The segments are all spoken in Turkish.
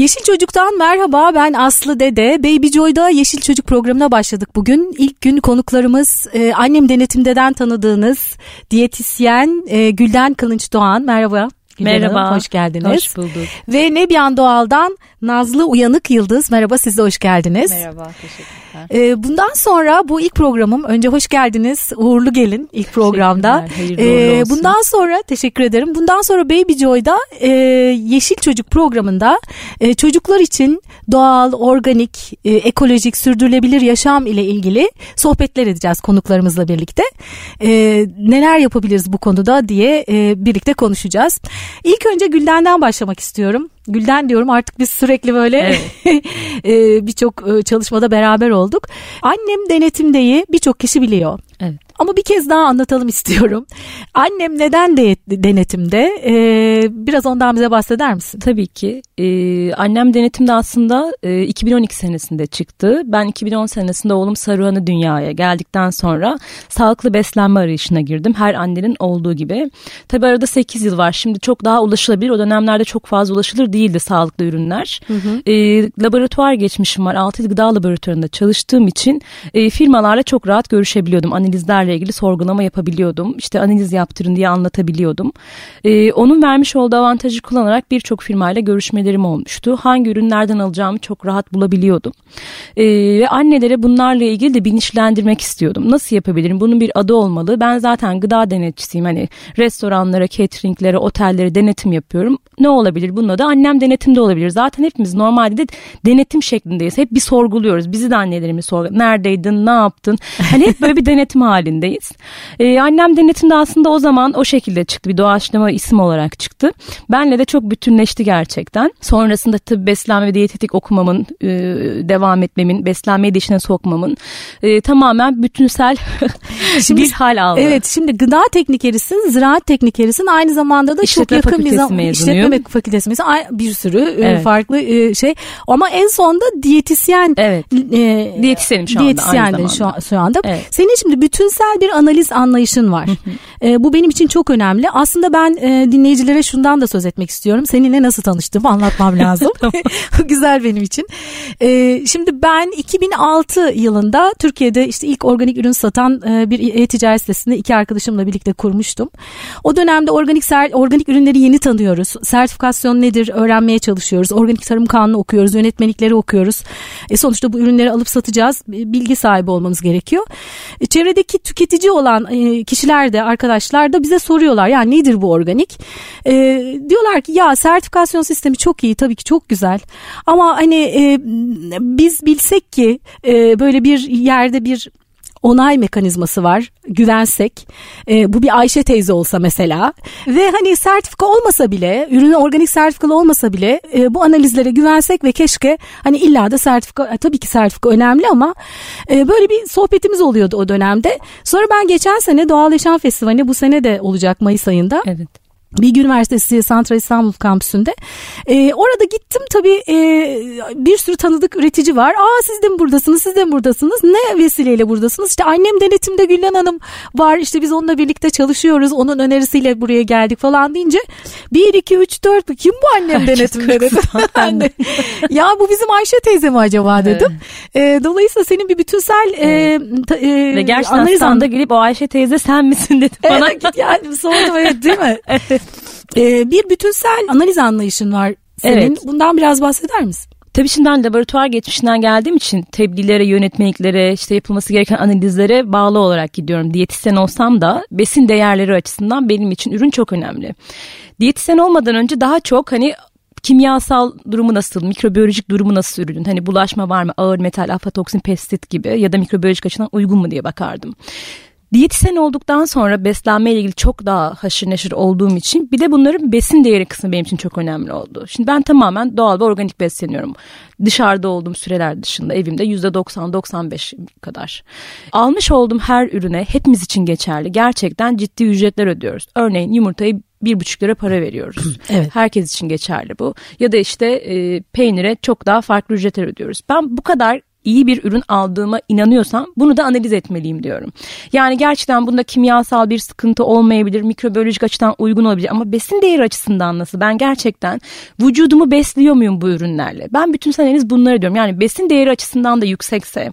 Yeşil Çocuk'tan merhaba ben Aslı Dede. Baby Joy'da Yeşil Çocuk programına başladık bugün. İlk gün konuklarımız e, annem denetimdeden tanıdığınız diyetisyen e, Gülden Kılınç Doğan. Merhaba. Gülden Merhaba. Hanım, hoş geldiniz. Hoş bulduk. Ve Nebyan Doğal'dan Nazlı Uyanık Yıldız. Merhaba siz de hoş geldiniz. Merhaba teşekkürler. Ee, bundan sonra bu ilk programım önce hoş geldiniz uğurlu gelin ilk programda. Ee, bundan sonra teşekkür ederim. Bundan sonra Baby Joy'da e, Yeşil Çocuk programında e, çocuklar için doğal, organik, e, ekolojik, sürdürülebilir yaşam ile ilgili sohbetler edeceğiz konuklarımızla birlikte. E, neler yapabiliriz bu konuda diye e, birlikte konuşacağız. İlk önce Gülden'den başlamak istiyorum. Gülden diyorum artık biz sürekli böyle evet. birçok çalışmada beraber olduk. Annem denetimdeyi birçok kişi biliyor. Evet. Ama bir kez daha anlatalım istiyorum. Annem neden de denetimde? Ee, biraz ondan bize bahseder misin? Tabii ki. Ee, annem denetimde aslında e, 2012 senesinde çıktı. Ben 2010 senesinde oğlum Saruhan'ı dünyaya geldikten sonra sağlıklı beslenme arayışına girdim. Her annenin olduğu gibi. Tabii arada 8 yıl var. Şimdi çok daha ulaşılabilir. O dönemlerde çok fazla ulaşılır değildi sağlıklı ürünler. Hı hı. E, laboratuvar geçmişim var. 6 gıda laboratuvarında çalıştığım için e, firmalarla çok rahat görüşebiliyordum. Analizlerle konularla ilgili sorgulama yapabiliyordum. İşte analiz yaptırın diye anlatabiliyordum. Ee, onun vermiş olduğu avantajı kullanarak birçok firmayla görüşmelerim olmuştu. Hangi ürünlerden alacağımı çok rahat bulabiliyordum. Ee, ve annelere bunlarla ilgili de bilinçlendirmek istiyordum. Nasıl yapabilirim? Bunun bir adı olmalı. Ben zaten gıda denetçisiyim. Hani restoranlara, cateringlere, otellere denetim yapıyorum. Ne olabilir? Bunun adı annem denetimde olabilir. Zaten hepimiz normalde de denetim şeklindeyiz. Hep bir sorguluyoruz. Bizi de annelerimiz sorguluyor. Neredeydin? Ne yaptın? Hani hep böyle bir denetim halinde halindeyiz. Ee, annem denetimde aslında o zaman o şekilde çıktı. Bir doğaçlama isim olarak çıktı. Benle de çok bütünleşti gerçekten. Sonrasında tabii beslenme ve diyetetik okumamın, e, devam etmemin, beslenmeyi de işine sokmamın e, tamamen bütünsel şimdi, bir hal aldı. Evet şimdi gıda teknikerisin, ziraat teknikerisin aynı zamanda da işletme çok yakın bir zaman işletme fakültesi mezunu bir sürü e, evet. farklı e, şey ama en sonunda diyetisyen evet. e, diyetisyenim şu anda diyetisyen şu, şu anda. Evet. Senin şimdi bütünsel bilimsel bir analiz anlayışın var. E, bu benim için çok önemli. Aslında ben e, dinleyicilere şundan da söz etmek istiyorum. Seninle nasıl tanıştığımı anlatmam lazım. Güzel benim için. E, şimdi ben 2006 yılında Türkiye'de işte ilk organik ürün satan e, bir e-ticaret sitesinde iki arkadaşımla birlikte kurmuştum. O dönemde organik ser, organik ürünleri yeni tanıyoruz. Sertifikasyon nedir öğrenmeye çalışıyoruz. Organik tarım kanunu okuyoruz, yönetmelikleri okuyoruz. E, sonuçta bu ürünleri alıp satacağız. Bilgi sahibi olmamız gerekiyor. E, çevredeki tüketici olan e, kişiler de arkadaşlar da bize soruyorlar ya nedir bu organik? E, diyorlar ki ya sertifikasyon sistemi çok iyi tabii ki çok güzel ama hani e, biz bilsek ki e, böyle bir yerde bir onay mekanizması var güvensek e, bu bir Ayşe teyze olsa mesela ve hani sertifika olmasa bile ürünü organik sertifikalı olmasa bile e, bu analizlere güvensek ve keşke hani illa da sertifika e, tabii ki sertifika önemli ama e, böyle bir sohbetimiz oluyordu o dönemde sonra ben geçen sene Doğal Yaşam Festivali bu sene de olacak Mayıs ayında. Evet. Bilgi Üniversitesi Santral İstanbul kampüsünde. Ee, orada gittim tabii e, bir sürü tanıdık üretici var. Aa siz de mi buradasınız, siz de mi buradasınız? Ne vesileyle buradasınız? İşte annem denetimde Güllen Hanım var. İşte biz onunla birlikte çalışıyoruz. Onun önerisiyle buraya geldik falan deyince 1, 2, 3, 4 kim bu annem denetimde dedim. ya bu bizim Ayşe teyze mi acaba dedim. Evet. E, dolayısıyla senin bir bütünsel e, evet. e, e, Ve gerçekten analiz gelip o Ayşe teyze sen misin dedi bana. Evet yani sordum evet değil mi? Ee, bir bütünsel analiz anlayışın var senin. Evet. Bundan biraz bahseder misin? Tabii şimdi ben laboratuvar geçmişinden geldiğim için tebliğlere, yönetmeliklere, işte yapılması gereken analizlere bağlı olarak gidiyorum. Diyetisyen olsam da besin değerleri açısından benim için ürün çok önemli. Diyetisyen olmadan önce daha çok hani kimyasal durumu nasıl, mikrobiyolojik durumu nasıl ürünün? Hani bulaşma var mı, ağır metal, aflatoksin, pestisit gibi ya da mikrobiyolojik açıdan uygun mu diye bakardım. Diyetisyen olduktan sonra beslenme ile ilgili çok daha haşır neşir olduğum için bir de bunların besin değeri kısmı benim için çok önemli oldu. Şimdi ben tamamen doğal ve organik besleniyorum. Dışarıda olduğum süreler dışında evimde %90-95 kadar. Almış olduğum her ürüne hepimiz için geçerli. Gerçekten ciddi ücretler ödüyoruz. Örneğin yumurtayı bir buçuk lira para veriyoruz. Evet. Herkes için geçerli bu. Ya da işte e, peynire çok daha farklı ücretler ödüyoruz. Ben bu kadar iyi bir ürün aldığıma inanıyorsam bunu da analiz etmeliyim diyorum. Yani gerçekten bunda kimyasal bir sıkıntı olmayabilir, mikrobiyolojik açıdan uygun olabilir ama besin değeri açısından nasıl? Ben gerçekten vücudumu besliyor muyum bu ürünlerle? Ben bütün analiz bunları diyorum. Yani besin değeri açısından da yüksekse,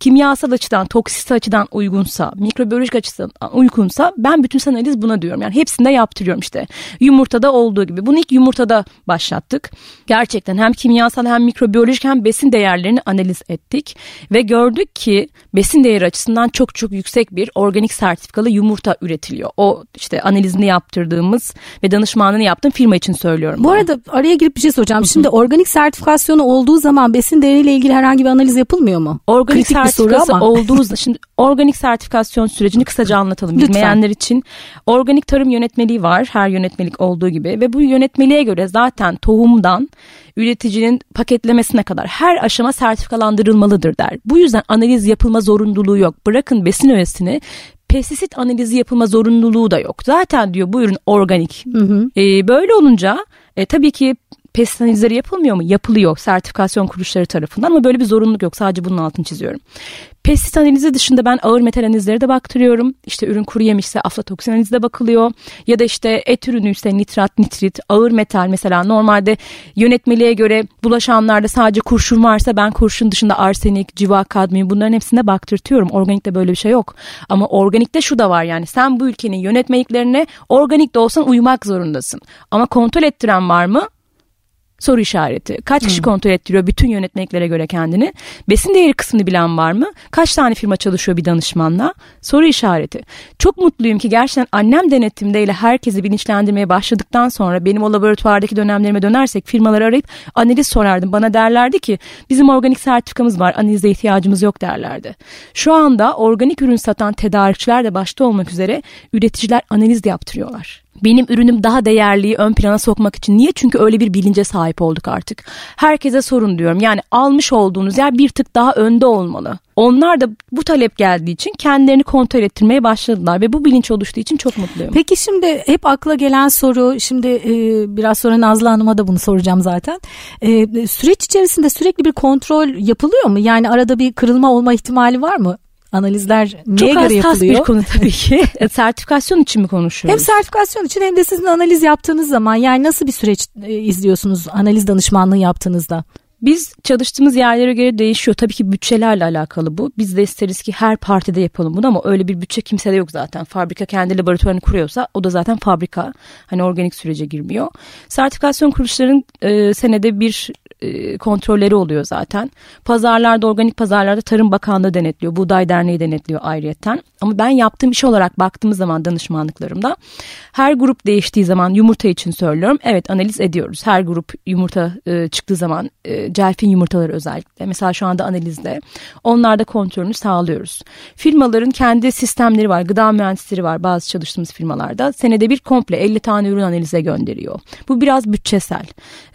kimyasal açıdan, toksisi açıdan uygunsa, mikrobiyolojik açıdan uygunsa ben bütün analiz buna diyorum. Yani hepsinde yaptırıyorum işte. Yumurtada olduğu gibi. Bunu ilk yumurtada başlattık. Gerçekten hem kimyasal hem mikrobiyolojik hem besin değerlerini analiz ettik ve gördük ki besin değeri açısından çok çok yüksek bir organik sertifikalı yumurta üretiliyor. O işte analizini yaptırdığımız ve danışmanlığını yaptığım firma için söylüyorum. Bu bunu. arada araya girip bir şey soracağım. Şimdi organik sertifikasyonu olduğu zaman besin değeriyle ilgili herhangi bir analiz yapılmıyor mu? Organik Kritik sertifikası olduğu zaman şimdi organik sertifikasyon sürecini kısaca anlatalım Lütfen. bilmeyenler için. Organik tarım yönetmeliği var her yönetmelik olduğu gibi ve bu yönetmeliğe göre zaten tohumdan üreticinin paketlemesine kadar her aşama sertifikalandırılmalıdır der. Bu yüzden analiz yapılma zorunluluğu yok. Bırakın besin öğesini pestisit analizi yapılma zorunluluğu da yok. Zaten diyor bu ürün organik. Hı hı. Ee, böyle olunca e, tabii ki pestisit analizleri yapılmıyor mu? Yapılıyor sertifikasyon kuruluşları tarafından ama böyle bir zorunluluk yok. Sadece bunun altını çiziyorum. Pestisit analizi dışında ben ağır metal analizleri de baktırıyorum. İşte ürün kuru yemişse aflatoksin analizi de bakılıyor. Ya da işte et ürünüyse nitrat, nitrit, ağır metal mesela normalde yönetmeliğe göre bulaşanlarda sadece kurşun varsa ben kurşun dışında arsenik, civa, kadmiyum bunların hepsine baktırtıyorum. Organikte böyle bir şey yok. Ama organikte şu da var yani sen bu ülkenin yönetmeliklerine organik de olsan uymak zorundasın. Ama kontrol ettiren var mı? Soru işareti. Kaç kişi hmm. kontrol ettiriyor bütün yönetmeliklere göre kendini? Besin değeri kısmını bilen var mı? Kaç tane firma çalışıyor bir danışmanla? Soru işareti. Çok mutluyum ki gerçekten annem denetimdeyle herkesi bilinçlendirmeye başladıktan sonra benim o laboratuvardaki dönemlerime dönersek firmaları arayıp analiz sorardım. Bana derlerdi ki bizim organik sertifikamız var analize ihtiyacımız yok derlerdi. Şu anda organik ürün satan tedarikçiler de başta olmak üzere üreticiler analiz de yaptırıyorlar benim ürünüm daha değerliyi ön plana sokmak için. Niye? Çünkü öyle bir bilince sahip olduk artık. Herkese sorun diyorum. Yani almış olduğunuz yer bir tık daha önde olmalı. Onlar da bu talep geldiği için kendilerini kontrol ettirmeye başladılar ve bu bilinç oluştuğu için çok mutluyum. Peki şimdi hep akla gelen soru şimdi e, biraz sonra Nazlı Hanım'a da bunu soracağım zaten. E, süreç içerisinde sürekli bir kontrol yapılıyor mu? Yani arada bir kırılma olma ihtimali var mı? Analizler neye Çok göre yapılıyor? Çok hassas bir konu tabii ki. E, sertifikasyon için mi konuşuyoruz? Hem sertifikasyon için hem de sizin analiz yaptığınız zaman yani nasıl bir süreç e, izliyorsunuz analiz danışmanlığı yaptığınızda? Biz çalıştığımız yerlere göre değişiyor. Tabii ki bütçelerle alakalı bu. Biz de isteriz ki her partide yapalım bunu ama öyle bir bütçe kimsede yok zaten. Fabrika kendi laboratuvarını kuruyorsa o da zaten fabrika. Hani organik sürece girmiyor. Sertifikasyon kuruluşların e, senede bir e, kontrolleri oluyor zaten. Pazarlarda, organik pazarlarda Tarım Bakanlığı denetliyor. Buğday Derneği denetliyor ayrıyetten. Ama ben yaptığım iş olarak baktığımız zaman danışmanlıklarımda her grup değiştiği zaman yumurta için söylüyorum. Evet analiz ediyoruz. Her grup yumurta e, çıktığı zaman e, celfin yumurtaları özellikle. Mesela şu anda analizde. Onlarda kontrolünü sağlıyoruz. Firmaların kendi sistemleri var. Gıda mühendisleri var bazı çalıştığımız firmalarda. Senede bir komple 50 tane ürün analize gönderiyor. Bu biraz bütçesel.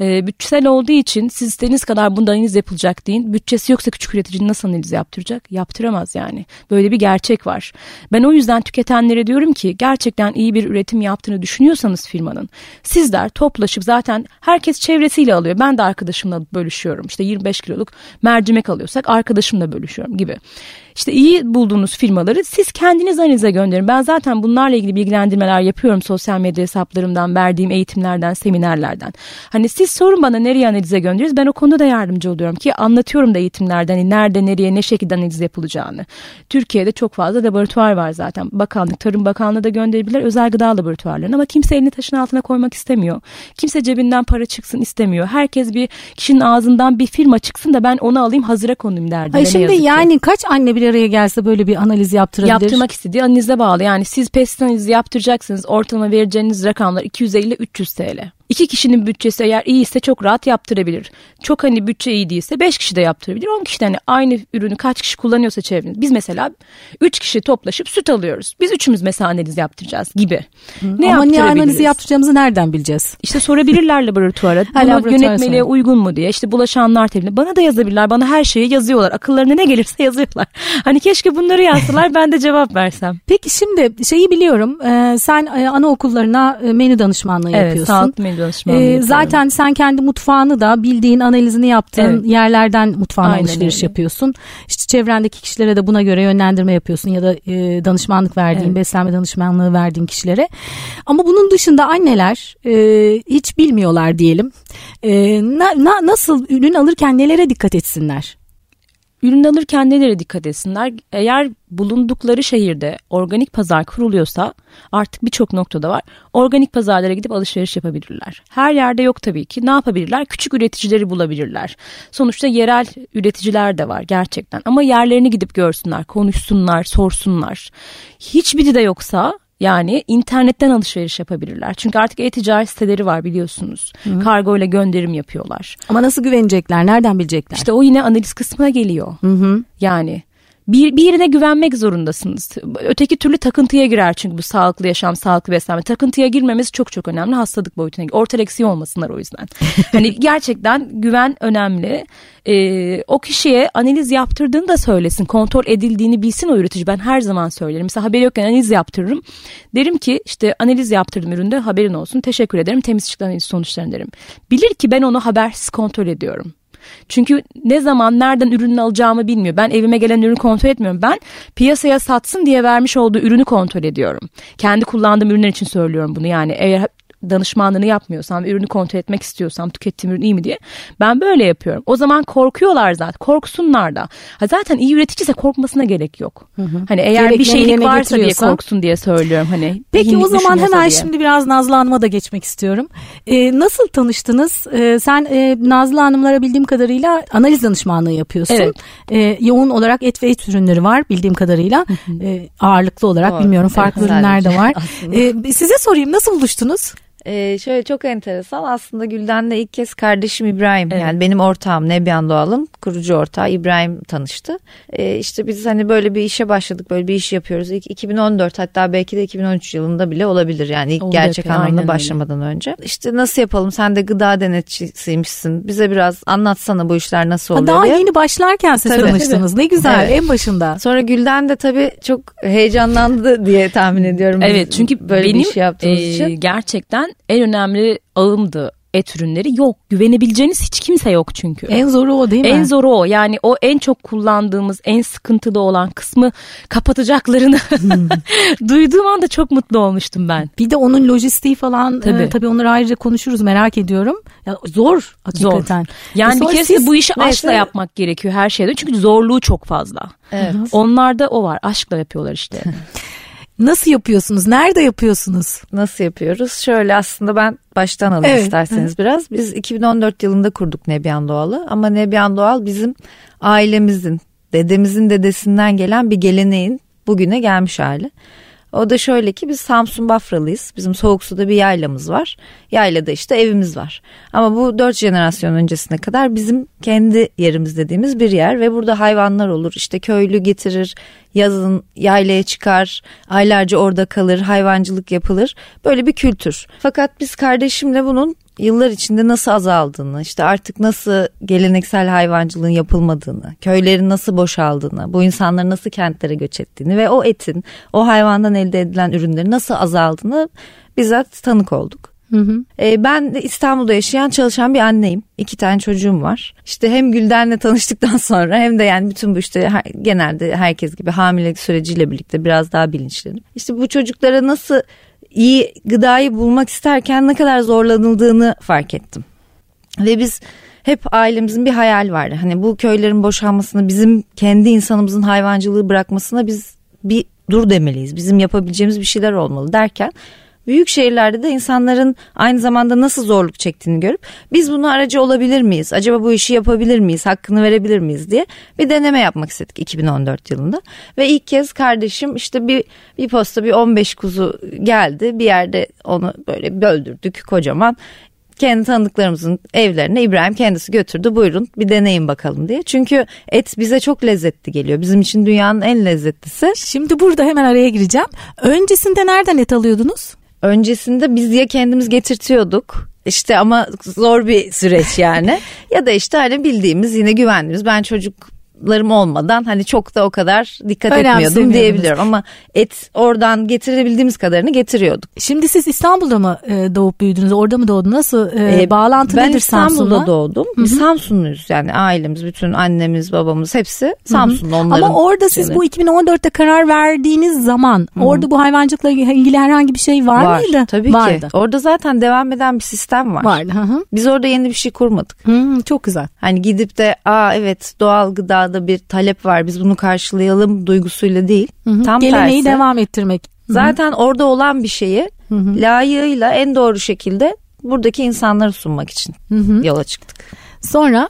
E, bütçesel olduğu için siz istediğiniz kadar bunda analiz yapılacak deyin. Bütçesi yoksa küçük üreticinin nasıl analiz yaptıracak? Yaptıramaz yani. Böyle bir gerçek var. Ben o yüzden tüketenlere diyorum ki gerçekten iyi bir üretim yaptığını düşünüyorsanız firmanın sizler toplaşıp zaten herkes çevresiyle alıyor. Ben de arkadaşımla bölüşüyorum. İşte 25 kiloluk mercimek alıyorsak arkadaşımla bölüşüyorum gibi. İşte iyi bulduğunuz firmaları siz kendiniz analize gönderin. Ben zaten bunlarla ilgili bilgilendirmeler yapıyorum sosyal medya hesaplarımdan, verdiğim eğitimlerden, seminerlerden. Hani siz sorun bana nereye analize göndeririz ben o konuda da yardımcı oluyorum ki anlatıyorum da eğitimlerden hani nerede, nereye, ne şekilde analiz yapılacağını. Türkiye'de çok fazla laboratuvar var zaten. Bakanlık, Tarım Bakanlığı da gönderebilir özel gıda laboratuvarlarını ama kimse elini taşın altına koymak istemiyor. Kimse cebinden para çıksın istemiyor. Herkes bir kişinin ağzından bir firma çıksın da ben onu alayım hazıra konayım derdi. Ay şimdi yani kaç anne bir araya gelse böyle bir analiz yaptırabilir. Yaptırmak istediği analize bağlı. Yani siz pest analizi yaptıracaksınız. Ortalama vereceğiniz rakamlar 250-300 TL. İki kişinin bütçesi eğer iyiyse çok rahat yaptırabilir. Çok hani bütçe iyi değilse beş kişi de yaptırabilir. On kişi de hani aynı ürünü kaç kişi kullanıyorsa çevreniz. Biz mesela üç kişi toplaşıp süt alıyoruz. Biz üçümüz mesela analiz yaptıracağız gibi. Hı. Ne Ama ne analizi yaptıracağımızı nereden bileceğiz? İşte sorabilirler laboratuvara. Bunu yönetmeliğe uygun mu diye. İşte bulaşanlar tebliğ. Bana da yazabilirler. Bana her şeyi yazıyorlar. Akıllarına ne gelirse yazıyorlar. Hani keşke bunları yazsalar ben de cevap versem. Peki şimdi şeyi biliyorum. E, sen e, anaokullarına e, menü danışmanlığı evet, yapıyorsun. Evet sağlıklı menü danışmanlığı e, zaten sen kendi mutfağını da bildiğin analizini yaptığın evet. yerlerden mutfağına Aynen alışveriş öyle. yapıyorsun. İşte çevrendeki kişilere de buna göre yönlendirme yapıyorsun ya da e, danışmanlık verdiğin, evet. beslenme danışmanlığı verdiğin kişilere. Ama bunun dışında anneler e, hiç bilmiyorlar diyelim. E, na, na, nasıl ürün alırken nelere dikkat etsinler? Ürün alırken nelere dikkat etsinler? Eğer bulundukları şehirde organik pazar kuruluyorsa artık birçok noktada var. Organik pazarlara gidip alışveriş yapabilirler. Her yerde yok tabii ki. Ne yapabilirler? Küçük üreticileri bulabilirler. Sonuçta yerel üreticiler de var gerçekten. Ama yerlerini gidip görsünler, konuşsunlar, sorsunlar. Hiçbiri de yoksa yani internetten alışveriş yapabilirler. Çünkü artık e-ticaret siteleri var biliyorsunuz. Hı. Kargo ile gönderim yapıyorlar. Ama nasıl güvenecekler? Nereden bilecekler? İşte o yine analiz kısmına geliyor. Hı hı. Yani bir, birine güvenmek zorundasınız. Öteki türlü takıntıya girer çünkü bu sağlıklı yaşam, sağlıklı beslenme. Takıntıya girmemiz çok çok önemli. Hastalık boyutuna Orta eksiği olmasınlar o yüzden. hani gerçekten güven önemli. Ee, o kişiye analiz yaptırdığını da söylesin. Kontrol edildiğini bilsin o üretici. Ben her zaman söylerim. Mesela haberi yokken analiz yaptırırım. Derim ki işte analiz yaptırdım üründe haberin olsun. Teşekkür ederim. Temiz çıktı analiz sonuçlarını derim. Bilir ki ben onu habersiz kontrol ediyorum. Çünkü ne zaman nereden ürünü alacağımı bilmiyor. Ben evime gelen ürünü kontrol etmiyorum. Ben piyasaya satsın diye vermiş olduğu ürünü kontrol ediyorum. Kendi kullandığım ürünler için söylüyorum bunu. Yani eğer danışmanlığını yapmıyorsam, ürünü kontrol etmek istiyorsam, tükettiğim ürün iyi mi diye ben böyle yapıyorum. O zaman korkuyorlar zaten. Korksunlar da. Ha zaten iyi üreticiyse korkmasına gerek yok. Hı hı. Hani eğer Gerekli bir şeylik varsa diye korksun diye söylüyorum. Hani Peki o zaman hemen diye. şimdi biraz Nazlı Hanım'a da geçmek istiyorum. Ee, nasıl tanıştınız? Ee, sen e, Nazlı Hanımlara bildiğim kadarıyla analiz danışmanlığı yapıyorsun. Evet. Ee, yoğun olarak et ve et ürünleri var bildiğim kadarıyla. Ee, ağırlıklı olarak Doğru. bilmiyorum farklı evet, ürünler de var. ee, size sorayım nasıl buluştunuz? Ee, şöyle çok enteresan aslında Gülden'le ilk kez kardeşim İbrahim evet. yani benim ortağım Nebyan Doğal'ın kurucu ortağı İbrahim tanıştı. Ee, işte biz hani böyle bir işe başladık böyle bir iş yapıyoruz. İlk 2014 hatta belki de 2013 yılında bile olabilir yani ilk Olacak, gerçek anlamda başlamadan öyle. önce. İşte nasıl yapalım sen de gıda denetçisiymişsin bize biraz anlatsana bu işler nasıl oluyor Daha diye. yeni başlarken siz tabii, tanıştınız ne güzel evet. en başında. Sonra Gülden de tabii çok heyecanlandı diye tahmin ediyorum. Evet çünkü böyle benim, bir iş yaptığımız e, için. Gerçekten en önemli ağımdı et ürünleri yok. Güvenebileceğiniz hiç kimse yok çünkü. En zoru o değil mi? En zoru o. Yani o en çok kullandığımız, en sıkıntılı olan kısmı kapatacaklarını hmm. duyduğum anda çok mutlu olmuştum ben. Bir de onun lojistiği falan tabii, e, tabii onları ayrıca konuşuruz merak ediyorum. Ya zor hakikaten. Zor. Yani e bir kere siz, bu işi neyse. aşkla yapmak gerekiyor her şeyde. Çünkü zorluğu çok fazla. Evet. Onlarda o var. Aşkla yapıyorlar işte. Nasıl yapıyorsunuz? Nerede yapıyorsunuz? Nasıl yapıyoruz? Şöyle aslında ben baştan alayım evet. isterseniz biraz. Biz 2014 yılında kurduk Nebyan Doğal'ı ama Nebyan Doğal bizim ailemizin, dedemizin dedesinden gelen bir geleneğin bugüne gelmiş hali. O da şöyle ki biz Samsun Bafralıyız. Bizim soğuk suda bir yaylamız var. Yaylada işte evimiz var. Ama bu dört jenerasyon öncesine kadar bizim kendi yerimiz dediğimiz bir yer ve burada hayvanlar olur. İşte köylü getirir, yazın yaylaya çıkar, aylarca orada kalır, hayvancılık yapılır. Böyle bir kültür. Fakat biz kardeşimle bunun yıllar içinde nasıl azaldığını, işte artık nasıl geleneksel hayvancılığın yapılmadığını, köylerin nasıl boşaldığını, bu insanların nasıl kentlere göç ettiğini ve o etin, o hayvandan elde edilen ürünlerin nasıl azaldığını bizzat tanık olduk. Hı hı. Ee, ben İstanbul'da yaşayan çalışan bir anneyim. İki tane çocuğum var. İşte hem Gülden'le tanıştıktan sonra hem de yani bütün bu işte genelde herkes gibi hamilelik süreciyle birlikte biraz daha bilinçlenip. İşte bu çocuklara nasıl iyi gıdayı bulmak isterken ne kadar zorlanıldığını fark ettim. Ve biz hep ailemizin bir hayal vardı. Hani bu köylerin boşalmasını bizim kendi insanımızın hayvancılığı bırakmasına biz bir dur demeliyiz. Bizim yapabileceğimiz bir şeyler olmalı derken büyük şehirlerde de insanların aynı zamanda nasıl zorluk çektiğini görüp biz bunu aracı olabilir miyiz? Acaba bu işi yapabilir miyiz? Hakkını verebilir miyiz diye bir deneme yapmak istedik 2014 yılında. Ve ilk kez kardeşim işte bir bir posta bir 15 kuzu geldi. Bir yerde onu böyle böldürdük kocaman kendi tanıdıklarımızın evlerine İbrahim kendisi götürdü buyurun bir deneyin bakalım diye. Çünkü et bize çok lezzetli geliyor. Bizim için dünyanın en lezzetlisi. Şimdi burada hemen araya gireceğim. Öncesinde nereden et alıyordunuz? Öncesinde biz ya kendimiz getirtiyorduk işte ama zor bir süreç yani ya da işte hani bildiğimiz yine güvendiğimiz ben çocuk larım olmadan hani çok da o kadar dikkat etmiyordum diyebiliyorum ama et oradan getirebildiğimiz kadarını getiriyorduk. Şimdi siz İstanbul'da mı e, doğup büyüdünüz? Orada mı doğdunuz? Nasıl e, ee, bağlantı ben nedir Samsun'la? Ben İstanbul'da doğdum. Hı-hı. Samsunluyuz yani ailemiz, bütün annemiz, babamız hepsi Samsunlu onların. Ama orada siz bu 2014'te karar verdiğiniz zaman Hı-hı. orada bu hayvancılıkla ilgili herhangi bir şey var, var mıydı? Tabii Vardı. ki. Orada zaten devam eden bir sistem var. Vardı. Hı-hı. Biz orada yeni bir şey kurmadık. Hı, çok güzel. Hani gidip de aa evet doğal gıdada bir talep var biz bunu karşılayalım duygusuyla değil. Hı-hı. Tam Geleneği tersi. devam ettirmek. Zaten Hı-hı. orada olan bir şeyi layığıyla en doğru şekilde buradaki insanları sunmak için Hı-hı. yola çıktık. Sonra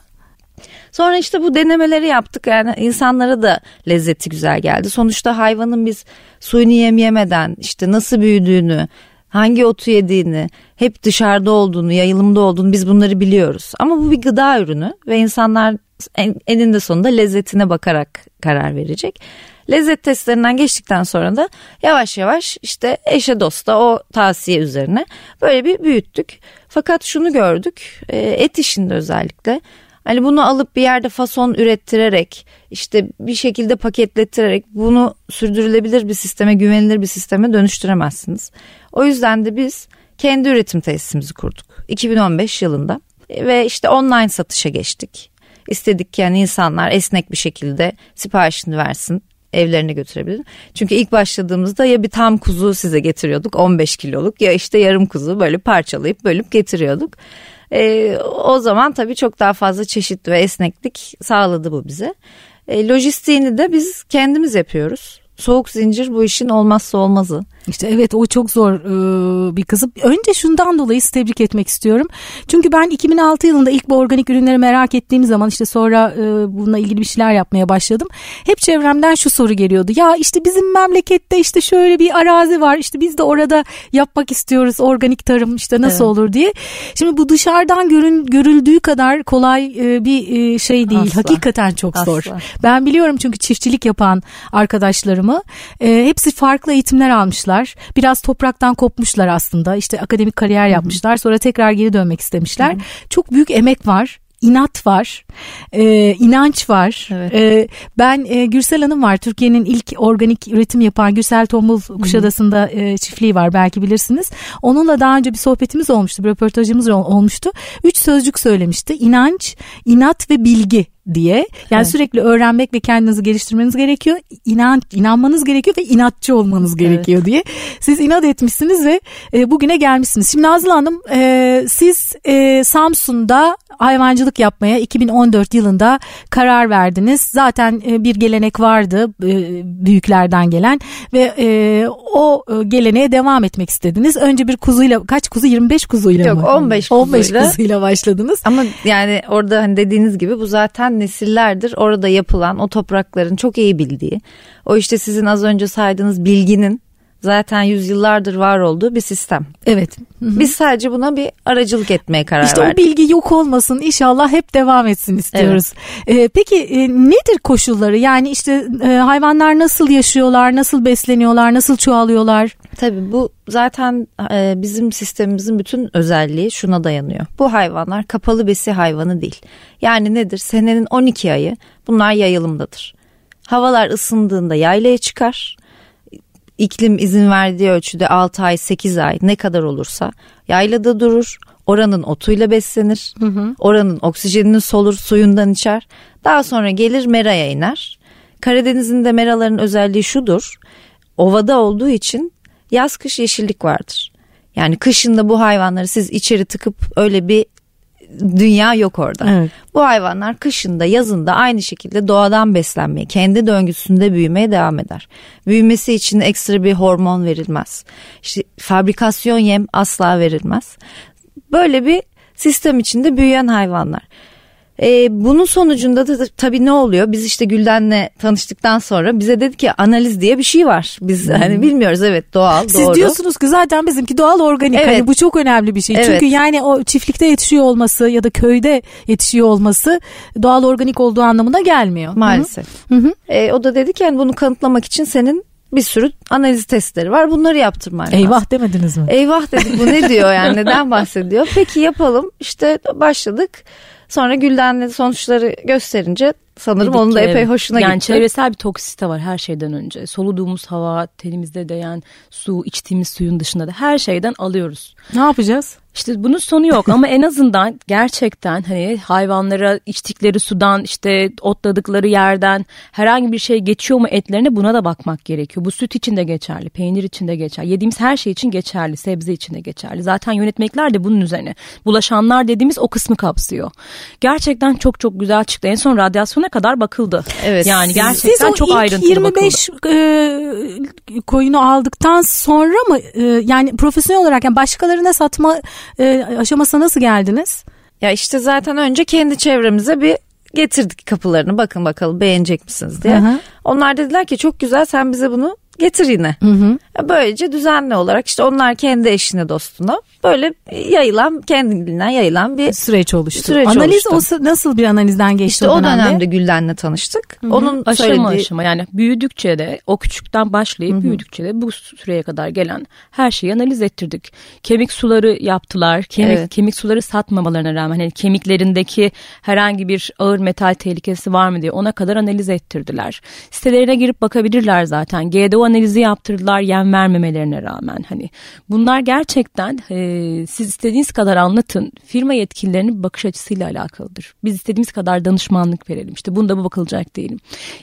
Sonra işte bu denemeleri yaptık yani insanlara da lezzeti güzel geldi. Sonuçta hayvanın biz suyunu yem yemeden işte nasıl büyüdüğünü, hangi otu yediğini, hep dışarıda olduğunu, yayılımda olduğunu biz bunları biliyoruz. Ama bu bir gıda ürünü ve insanlar en, eninde sonunda lezzetine bakarak karar verecek. Lezzet testlerinden geçtikten sonra da yavaş yavaş işte eşe dosta o tavsiye üzerine böyle bir büyüttük. Fakat şunu gördük e, et işinde özellikle Hani bunu alıp bir yerde fason ürettirerek işte bir şekilde paketlettirerek bunu sürdürülebilir bir sisteme güvenilir bir sisteme dönüştüremezsiniz. O yüzden de biz kendi üretim tesisimizi kurduk 2015 yılında ve işte online satışa geçtik. İstedik ki yani insanlar esnek bir şekilde siparişini versin evlerine götürebilir. Çünkü ilk başladığımızda ya bir tam kuzu size getiriyorduk 15 kiloluk ya işte yarım kuzu böyle parçalayıp bölüp getiriyorduk. E, o zaman tabii çok daha fazla çeşit ve esneklik sağladı bu bize. E, lojistiğini de biz kendimiz yapıyoruz. Soğuk zincir bu işin olmazsa olmazı. İşte evet o çok zor e, bir kızım. Önce şundan dolayı tebrik etmek istiyorum. Çünkü ben 2006 yılında ilk bu organik ürünleri merak ettiğim zaman işte sonra e, bununla ilgili bir şeyler yapmaya başladım. Hep çevremden şu soru geliyordu. Ya işte bizim memlekette işte şöyle bir arazi var. İşte biz de orada yapmak istiyoruz organik tarım işte nasıl evet. olur diye. Şimdi bu dışarıdan görün, görüldüğü kadar kolay e, bir e, şey değil. Asla. Hakikaten çok Asla. zor. Ben biliyorum çünkü çiftçilik yapan arkadaşlarımı e, hepsi farklı eğitimler almışlar yapmışlar. Biraz topraktan kopmuşlar aslında. İşte akademik kariyer yapmışlar. Sonra tekrar geri dönmek istemişler. Çok büyük emek var inat var, e, inanç var. Evet. E, ben e, Gürsel Hanım var. Türkiye'nin ilk organik üretim yapan Gürsel Tombul Kuşadası'nda e, çiftliği var belki bilirsiniz. Onunla daha önce bir sohbetimiz olmuştu, bir röportajımız olmuştu. Üç sözcük söylemişti. İnanç, inat ve bilgi diye. Yani evet. sürekli öğrenmek ve kendinizi geliştirmeniz gerekiyor. İnan, inanmanız gerekiyor ve inatçı olmanız gerekiyor evet. diye. Siz inat etmişsiniz ve e, bugüne gelmişsiniz. Şimdi Nazlı Hanım e, siz e, Samsun'da hayvancılık yapmaya 2014 yılında karar verdiniz. Zaten e, bir gelenek vardı e, büyüklerden gelen ve e, o e, geleneğe devam etmek istediniz. Önce bir kuzuyla kaç kuzu 25 kuzuyla Yok, mı? Yok 15 kuzuyla. 15 kuzuyla başladınız. Ama yani orada hani dediğiniz gibi bu zaten geçen nesillerdir orada yapılan o toprakların çok iyi bildiği o işte sizin az önce saydığınız bilginin zaten yüzyıllardır var olduğu bir sistem. Evet. Hı-hı. Biz sadece buna bir aracılık etmeye karar işte verdik. İşte o bilgi yok olmasın inşallah hep devam etsin istiyoruz. Evet. Ee, peki e, nedir koşulları? Yani işte e, hayvanlar nasıl yaşıyorlar, nasıl besleniyorlar, nasıl çoğalıyorlar? Tabii bu zaten e, bizim sistemimizin bütün özelliği şuna dayanıyor. Bu hayvanlar kapalı besi hayvanı değil. Yani nedir? Senenin 12 ayı bunlar yayılımdadır. Havalar ısındığında yaylaya çıkar iklim izin verdiği ölçüde 6 ay 8 ay ne kadar olursa yaylada durur. Oranın otuyla beslenir. Hı hı. Oranın oksijenini solur suyundan içer. Daha sonra gelir meraya iner. Karadeniz'in de meraların özelliği şudur. Ovada olduğu için yaz kış yeşillik vardır. Yani kışında bu hayvanları siz içeri tıkıp öyle bir dünya yok orada. Evet. Bu hayvanlar kışında yazında aynı şekilde doğadan beslenmeye, kendi döngüsünde büyümeye devam eder. Büyümesi için ekstra bir hormon verilmez. İşte fabrikasyon yem asla verilmez. Böyle bir sistem içinde büyüyen hayvanlar. E, bunun sonucunda da tabii ne oluyor? Biz işte Gülden'le tanıştıktan sonra bize dedi ki analiz diye bir şey var. Biz hmm. hani bilmiyoruz evet doğal Siz doğru. diyorsunuz ki zaten bizimki doğal organik. Hani evet. Hani bu çok önemli bir şey. Evet. Çünkü yani o çiftlikte yetişiyor olması ya da köyde yetişiyor olması doğal organik olduğu anlamına gelmiyor. Maalesef. Hı hı. E, o da dedi ki yani bunu kanıtlamak için senin bir sürü analiz testleri var. Bunları yaptırman lazım. Eyvah demediniz mi? Eyvah dedik bu ne diyor yani neden bahsediyor? Peki yapalım işte başladık. Sonra Gülden'le sonuçları gösterince sanırım onun da epey hoşuna yani gitti. Yani çevresel bir toksite var her şeyden önce. Soluduğumuz hava, tenimizde değen su, içtiğimiz suyun dışında da her şeyden alıyoruz. Ne yapacağız? İşte bunun sonu yok ama en azından gerçekten hani hayvanlara içtikleri sudan işte otladıkları yerden herhangi bir şey geçiyor mu etlerine buna da bakmak gerekiyor. Bu süt için de geçerli, peynir için de geçerli, yediğimiz her şey için geçerli, sebze için de geçerli. Zaten yönetmekler de bunun üzerine. Bulaşanlar dediğimiz o kısmı kapsıyor. Gerçekten çok çok güzel çıktı. En son radyasyona kadar bakıldı. Evet. Yani gerçekten Siz çok ayrıntılı 25 bakıldı. E, koyunu aldıktan sonra mı e, yani profesyonel olarak yani başkalarına satma e, aşamasına nasıl geldiniz? Ya işte zaten önce kendi çevremize bir getirdik kapılarını bakın bakalım beğenecek misiniz diye. Hı hı. Onlar dediler ki çok güzel sen bize bunu getir yine. Hı hı. Böylece düzenli olarak işte onlar kendi eşine dostuna böyle yayılan kendiliğinden yayılan bir süreç oluştu. Süreç Analiz oluştu. o nasıl bir analizden geçti işte o dönemde? o dönemde Gülden'le tanıştık. Hı-hı. Onun aşama söylediği... aşama yani büyüdükçe de o küçükten başlayıp Hı-hı. büyüdükçe de bu süreye kadar gelen her şeyi analiz ettirdik. Kemik suları yaptılar. Kemik evet. kemik suları satmamalarına rağmen hani kemiklerindeki herhangi bir ağır metal tehlikesi var mı diye ona kadar analiz ettirdiler. Sitelerine girip bakabilirler zaten. GDO analizi yaptırdılar yem vermemelerine rağmen hani bunlar gerçekten e, siz istediğiniz kadar anlatın firma yetkililerinin bakış açısıyla alakalıdır. Biz istediğimiz kadar danışmanlık verelim işte bunda bu bakılacak değilim.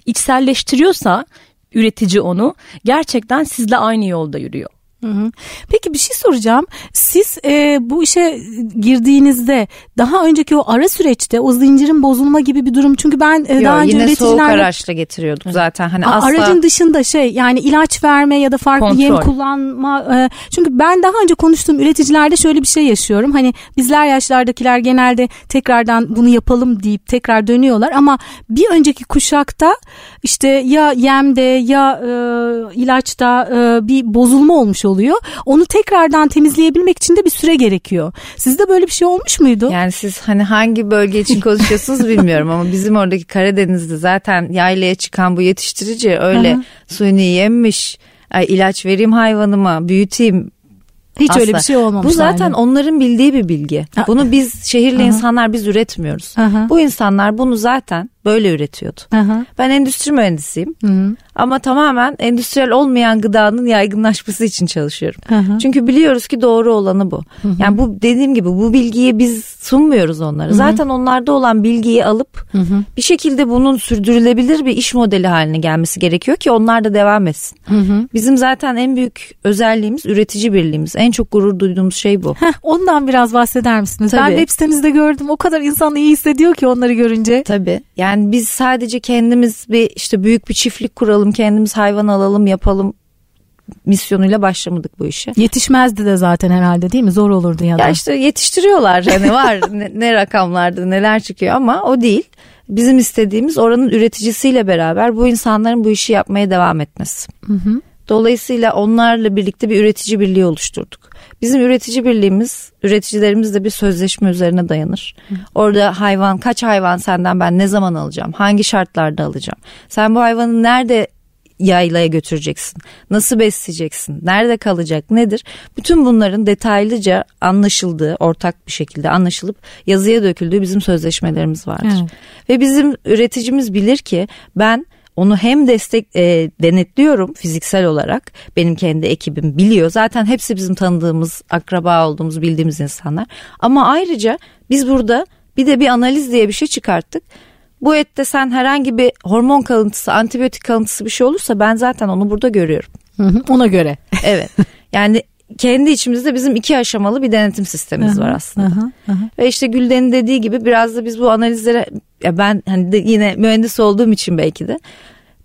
İçselleştiriyorsa üretici onu gerçekten sizle aynı yolda yürüyor. Peki bir şey soracağım. Siz e, bu işe girdiğinizde daha önceki o ara süreçte o zincirin bozulma gibi bir durum çünkü ben e, Yo, daha önce yine soğuk araçla getiriyorduk zaten hani A, asla aracın dışında şey yani ilaç verme ya da farklı Kontrol. yem kullanma e, çünkü ben daha önce konuştuğum üreticilerde şöyle bir şey yaşıyorum. Hani bizler yaşlardakiler genelde tekrardan bunu yapalım deyip tekrar dönüyorlar ama bir önceki kuşakta işte ya yemde ya e, ilaçta e, bir bozulma olmuş oluyor. Onu tekrardan temizleyebilmek için de bir süre gerekiyor. Sizde böyle bir şey olmuş muydu? Yani siz hani hangi bölge için konuşuyorsunuz bilmiyorum ama bizim oradaki Karadeniz'de zaten yaylaya çıkan bu yetiştirici öyle Aha. suyunu yemiş ilaç vereyim hayvanıma büyüteyim hiç Asla. öyle bir şey olmamış. Bu zaten yani. onların bildiği bir bilgi. Bunu biz şehirli Aha. insanlar biz üretmiyoruz. Aha. Bu insanlar bunu zaten böyle üretiyordu. Aha. Ben endüstri mühendisiyim. Hı-hı. Ama tamamen endüstriyel olmayan gıdanın yaygınlaşması için çalışıyorum. Aha. Çünkü biliyoruz ki doğru olanı bu. Hı-hı. Yani bu dediğim gibi bu bilgiyi biz sunmuyoruz onlara. Hı-hı. Zaten onlarda olan bilgiyi alıp Hı-hı. bir şekilde bunun sürdürülebilir bir iş modeli haline gelmesi gerekiyor ki onlar da devam etsin. Hı-hı. Bizim zaten en büyük özelliğimiz üretici birliğimiz. En çok gurur duyduğumuz şey bu. Heh, ondan biraz bahseder misiniz? Tabii. Ben web sitemizde gördüm. O kadar insan iyi hissediyor ki onları görünce. Tabii. Yani biz sadece kendimiz bir işte büyük bir çiftlik kuralım, kendimiz hayvan alalım, yapalım misyonuyla başlamadık bu işe. Yetişmezdi de zaten herhalde değil mi? Zor olurdu ya da. Ya işte yetiştiriyorlar hani var ne, ne rakamlarda neler çıkıyor ama o değil. Bizim istediğimiz oranın üreticisiyle beraber bu insanların bu işi yapmaya devam etmesi. Hı hı. Dolayısıyla onlarla birlikte bir üretici birliği oluşturduk. Bizim üretici birliğimiz, üreticilerimiz de bir sözleşme üzerine dayanır. Hı. Orada hayvan, kaç hayvan senden ben ne zaman alacağım, hangi şartlarda alacağım, sen bu hayvanı nerede yaylaya götüreceksin? Nasıl besleyeceksin? Nerede kalacak? Nedir? Bütün bunların detaylıca anlaşıldığı, ortak bir şekilde anlaşılıp yazıya döküldüğü bizim sözleşmelerimiz vardır. Evet. Ve bizim üreticimiz bilir ki ben onu hem destek e, denetliyorum fiziksel olarak. Benim kendi ekibim biliyor. Zaten hepsi bizim tanıdığımız akraba olduğumuz bildiğimiz insanlar. Ama ayrıca biz burada bir de bir analiz diye bir şey çıkarttık. Bu ette sen herhangi bir hormon kalıntısı antibiyotik kalıntısı bir şey olursa ben zaten onu burada görüyorum. ona göre. Evet. Yani kendi içimizde bizim iki aşamalı bir denetim sistemimiz var aslında. Aha, aha. Ve işte Gülden'in dediği gibi biraz da biz bu analizlere ya ben hani de yine mühendis olduğum için belki de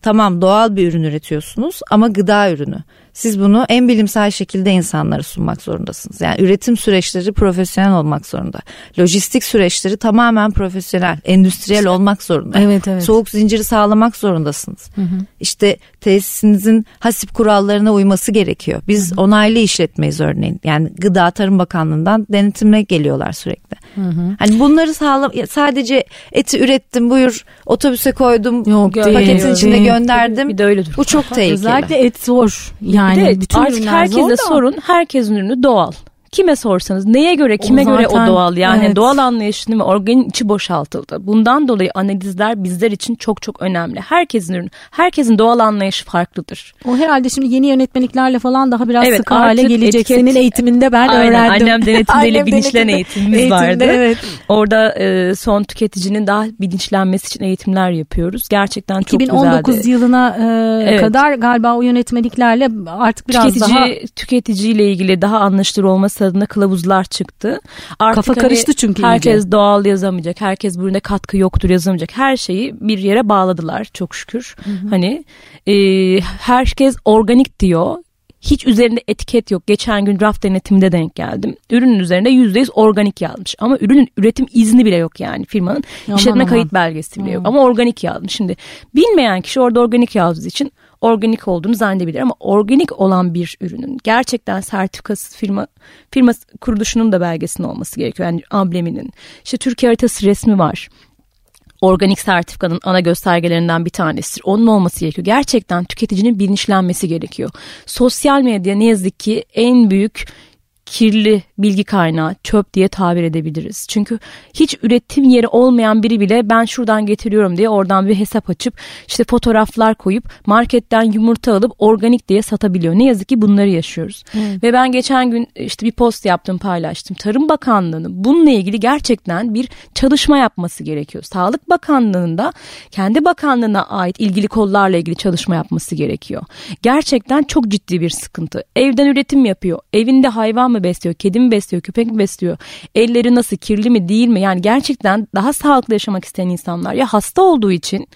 tamam doğal bir ürün üretiyorsunuz ama gıda ürünü. Siz bunu en bilimsel şekilde insanlara sunmak zorundasınız. Yani üretim süreçleri profesyonel olmak zorunda. Lojistik süreçleri tamamen profesyonel, endüstriyel olmak zorunda. Evet, evet. Soğuk zinciri sağlamak zorundasınız. Hı hı. İşte tesisinizin hasip kurallarına uyması gerekiyor. Biz hı hı. onaylı işletmeyiz örneğin. Yani Gıda Tarım Bakanlığı'ndan denetime geliyorlar sürekli. Hı hı. Hani bunları sağlam sadece eti ürettim buyur otobüse koydum Yok, paketin değil, içinde değil. gönderdim. Bir de öyle Bu çok tehlikeli. Özellikle et zor. Yani bir de bütün artık herkese sorun herkesin ürünü doğal kime sorsanız neye göre kime o göre o doğal yani evet. doğal anlayışını ve organik içi boşaltıldı. Bundan dolayı analizler bizler için çok çok önemli. Herkesin herkesin doğal anlayışı farklıdır. O herhalde şimdi yeni yönetmeliklerle falan daha biraz evet, sıkı hale gelecek. Etiket, Senin eğitiminde ben aynen, öğrendim. Annem denetimdeyle bilinçlen eğitimimiz eğitimde, vardı. Evet. Orada e, son tüketicinin daha bilinçlenmesi için eğitimler yapıyoruz. Gerçekten çok 2019 güzeldi. yılına e, evet. kadar galiba o yönetmeliklerle artık biraz tüketici, daha tüketiciyle ilgili daha anlaşılır olması adına kılavuzlar çıktı. Artık Kafa hani karıştı çünkü. Herkes iyice. doğal yazamayacak. Herkes burada katkı yoktur yazamayacak. Her şeyi bir yere bağladılar çok şükür. Hı hı. Hani e, herkes organik diyor hiç üzerinde etiket yok. Geçen gün raf denetiminde denk geldim. Ürünün üzerinde %100 organik yazmış. Ama ürünün üretim izni bile yok yani firmanın. Aman işletme aman. kayıt belgesi bile yok. Ama organik yazmış. Şimdi bilmeyen kişi orada organik yazdığı için organik olduğunu zannedebilir ama organik olan bir ürünün gerçekten sertifikası firma firma kuruluşunun da belgesinin olması gerekiyor. Yani ambleminin. İşte Türkiye haritası resmi var organik sertifikanın ana göstergelerinden bir tanesidir. Onun olması gerekiyor. Gerçekten tüketicinin bilinçlenmesi gerekiyor. Sosyal medya ne yazık ki en büyük kirli bilgi kaynağı çöp diye tabir edebiliriz. Çünkü hiç üretim yeri olmayan biri bile ben şuradan getiriyorum diye oradan bir hesap açıp işte fotoğraflar koyup marketten yumurta alıp organik diye satabiliyor. Ne yazık ki bunları yaşıyoruz. Hmm. Ve ben geçen gün işte bir post yaptım paylaştım. Tarım Bakanlığı'nın bununla ilgili gerçekten bir çalışma yapması gerekiyor. Sağlık Bakanlığı'nın da kendi bakanlığına ait ilgili kollarla ilgili çalışma yapması gerekiyor. Gerçekten çok ciddi bir sıkıntı. Evden üretim yapıyor. Evinde hayvan mı besliyor, kedi mi besliyor, köpek mi besliyor, elleri nasıl, kirli mi değil mi? Yani gerçekten daha sağlıklı yaşamak isteyen insanlar ya hasta olduğu için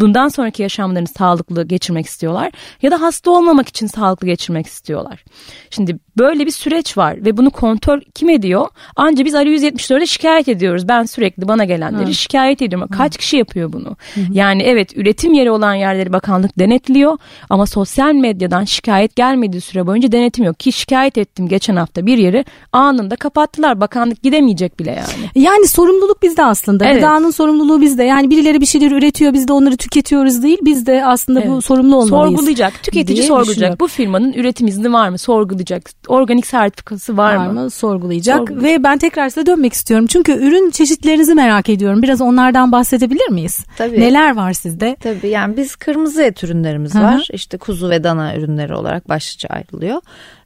bundan sonraki yaşamlarını sağlıklı geçirmek istiyorlar ya da hasta olmamak için sağlıklı geçirmek istiyorlar. Şimdi böyle bir süreç var ve bunu kontrol kim ediyor? Anca biz Ali 174'e şikayet ediyoruz. Ben sürekli bana gelenleri Hı. şikayet ediyorum. Kaç Hı. kişi yapıyor bunu? Hı. Yani evet üretim yeri olan yerleri bakanlık denetliyor ama sosyal medyadan şikayet gelmediği süre boyunca denetim yok. Ki şikayet ettim geçen hafta bir yeri anında kapattılar. Bakanlık gidemeyecek bile yani. Yani sorumluluk bizde aslında. Evet. Gıdanın sorumluluğu bizde. Yani birileri bir şeyler üretiyor biz de onları tüketiyoruz değil. Biz de aslında evet. bu sorumlu olmalıyız. Sorgulayacak. Tüketici sorgulayacak. Bu firmanın üretim izni var mı? Sorgulayacak. Organik sertifikası var, var mı? mı? Sorgulayacak. Sorgulayacak. Ve ben tekrar size dönmek istiyorum. Çünkü ürün çeşitlerinizi merak ediyorum. Biraz onlardan bahsedebilir miyiz? Tabii. Neler var sizde? Tabii yani biz kırmızı et ürünlerimiz Hı-hı. var. İşte kuzu ve dana ürünleri olarak başlıca ayrılıyor.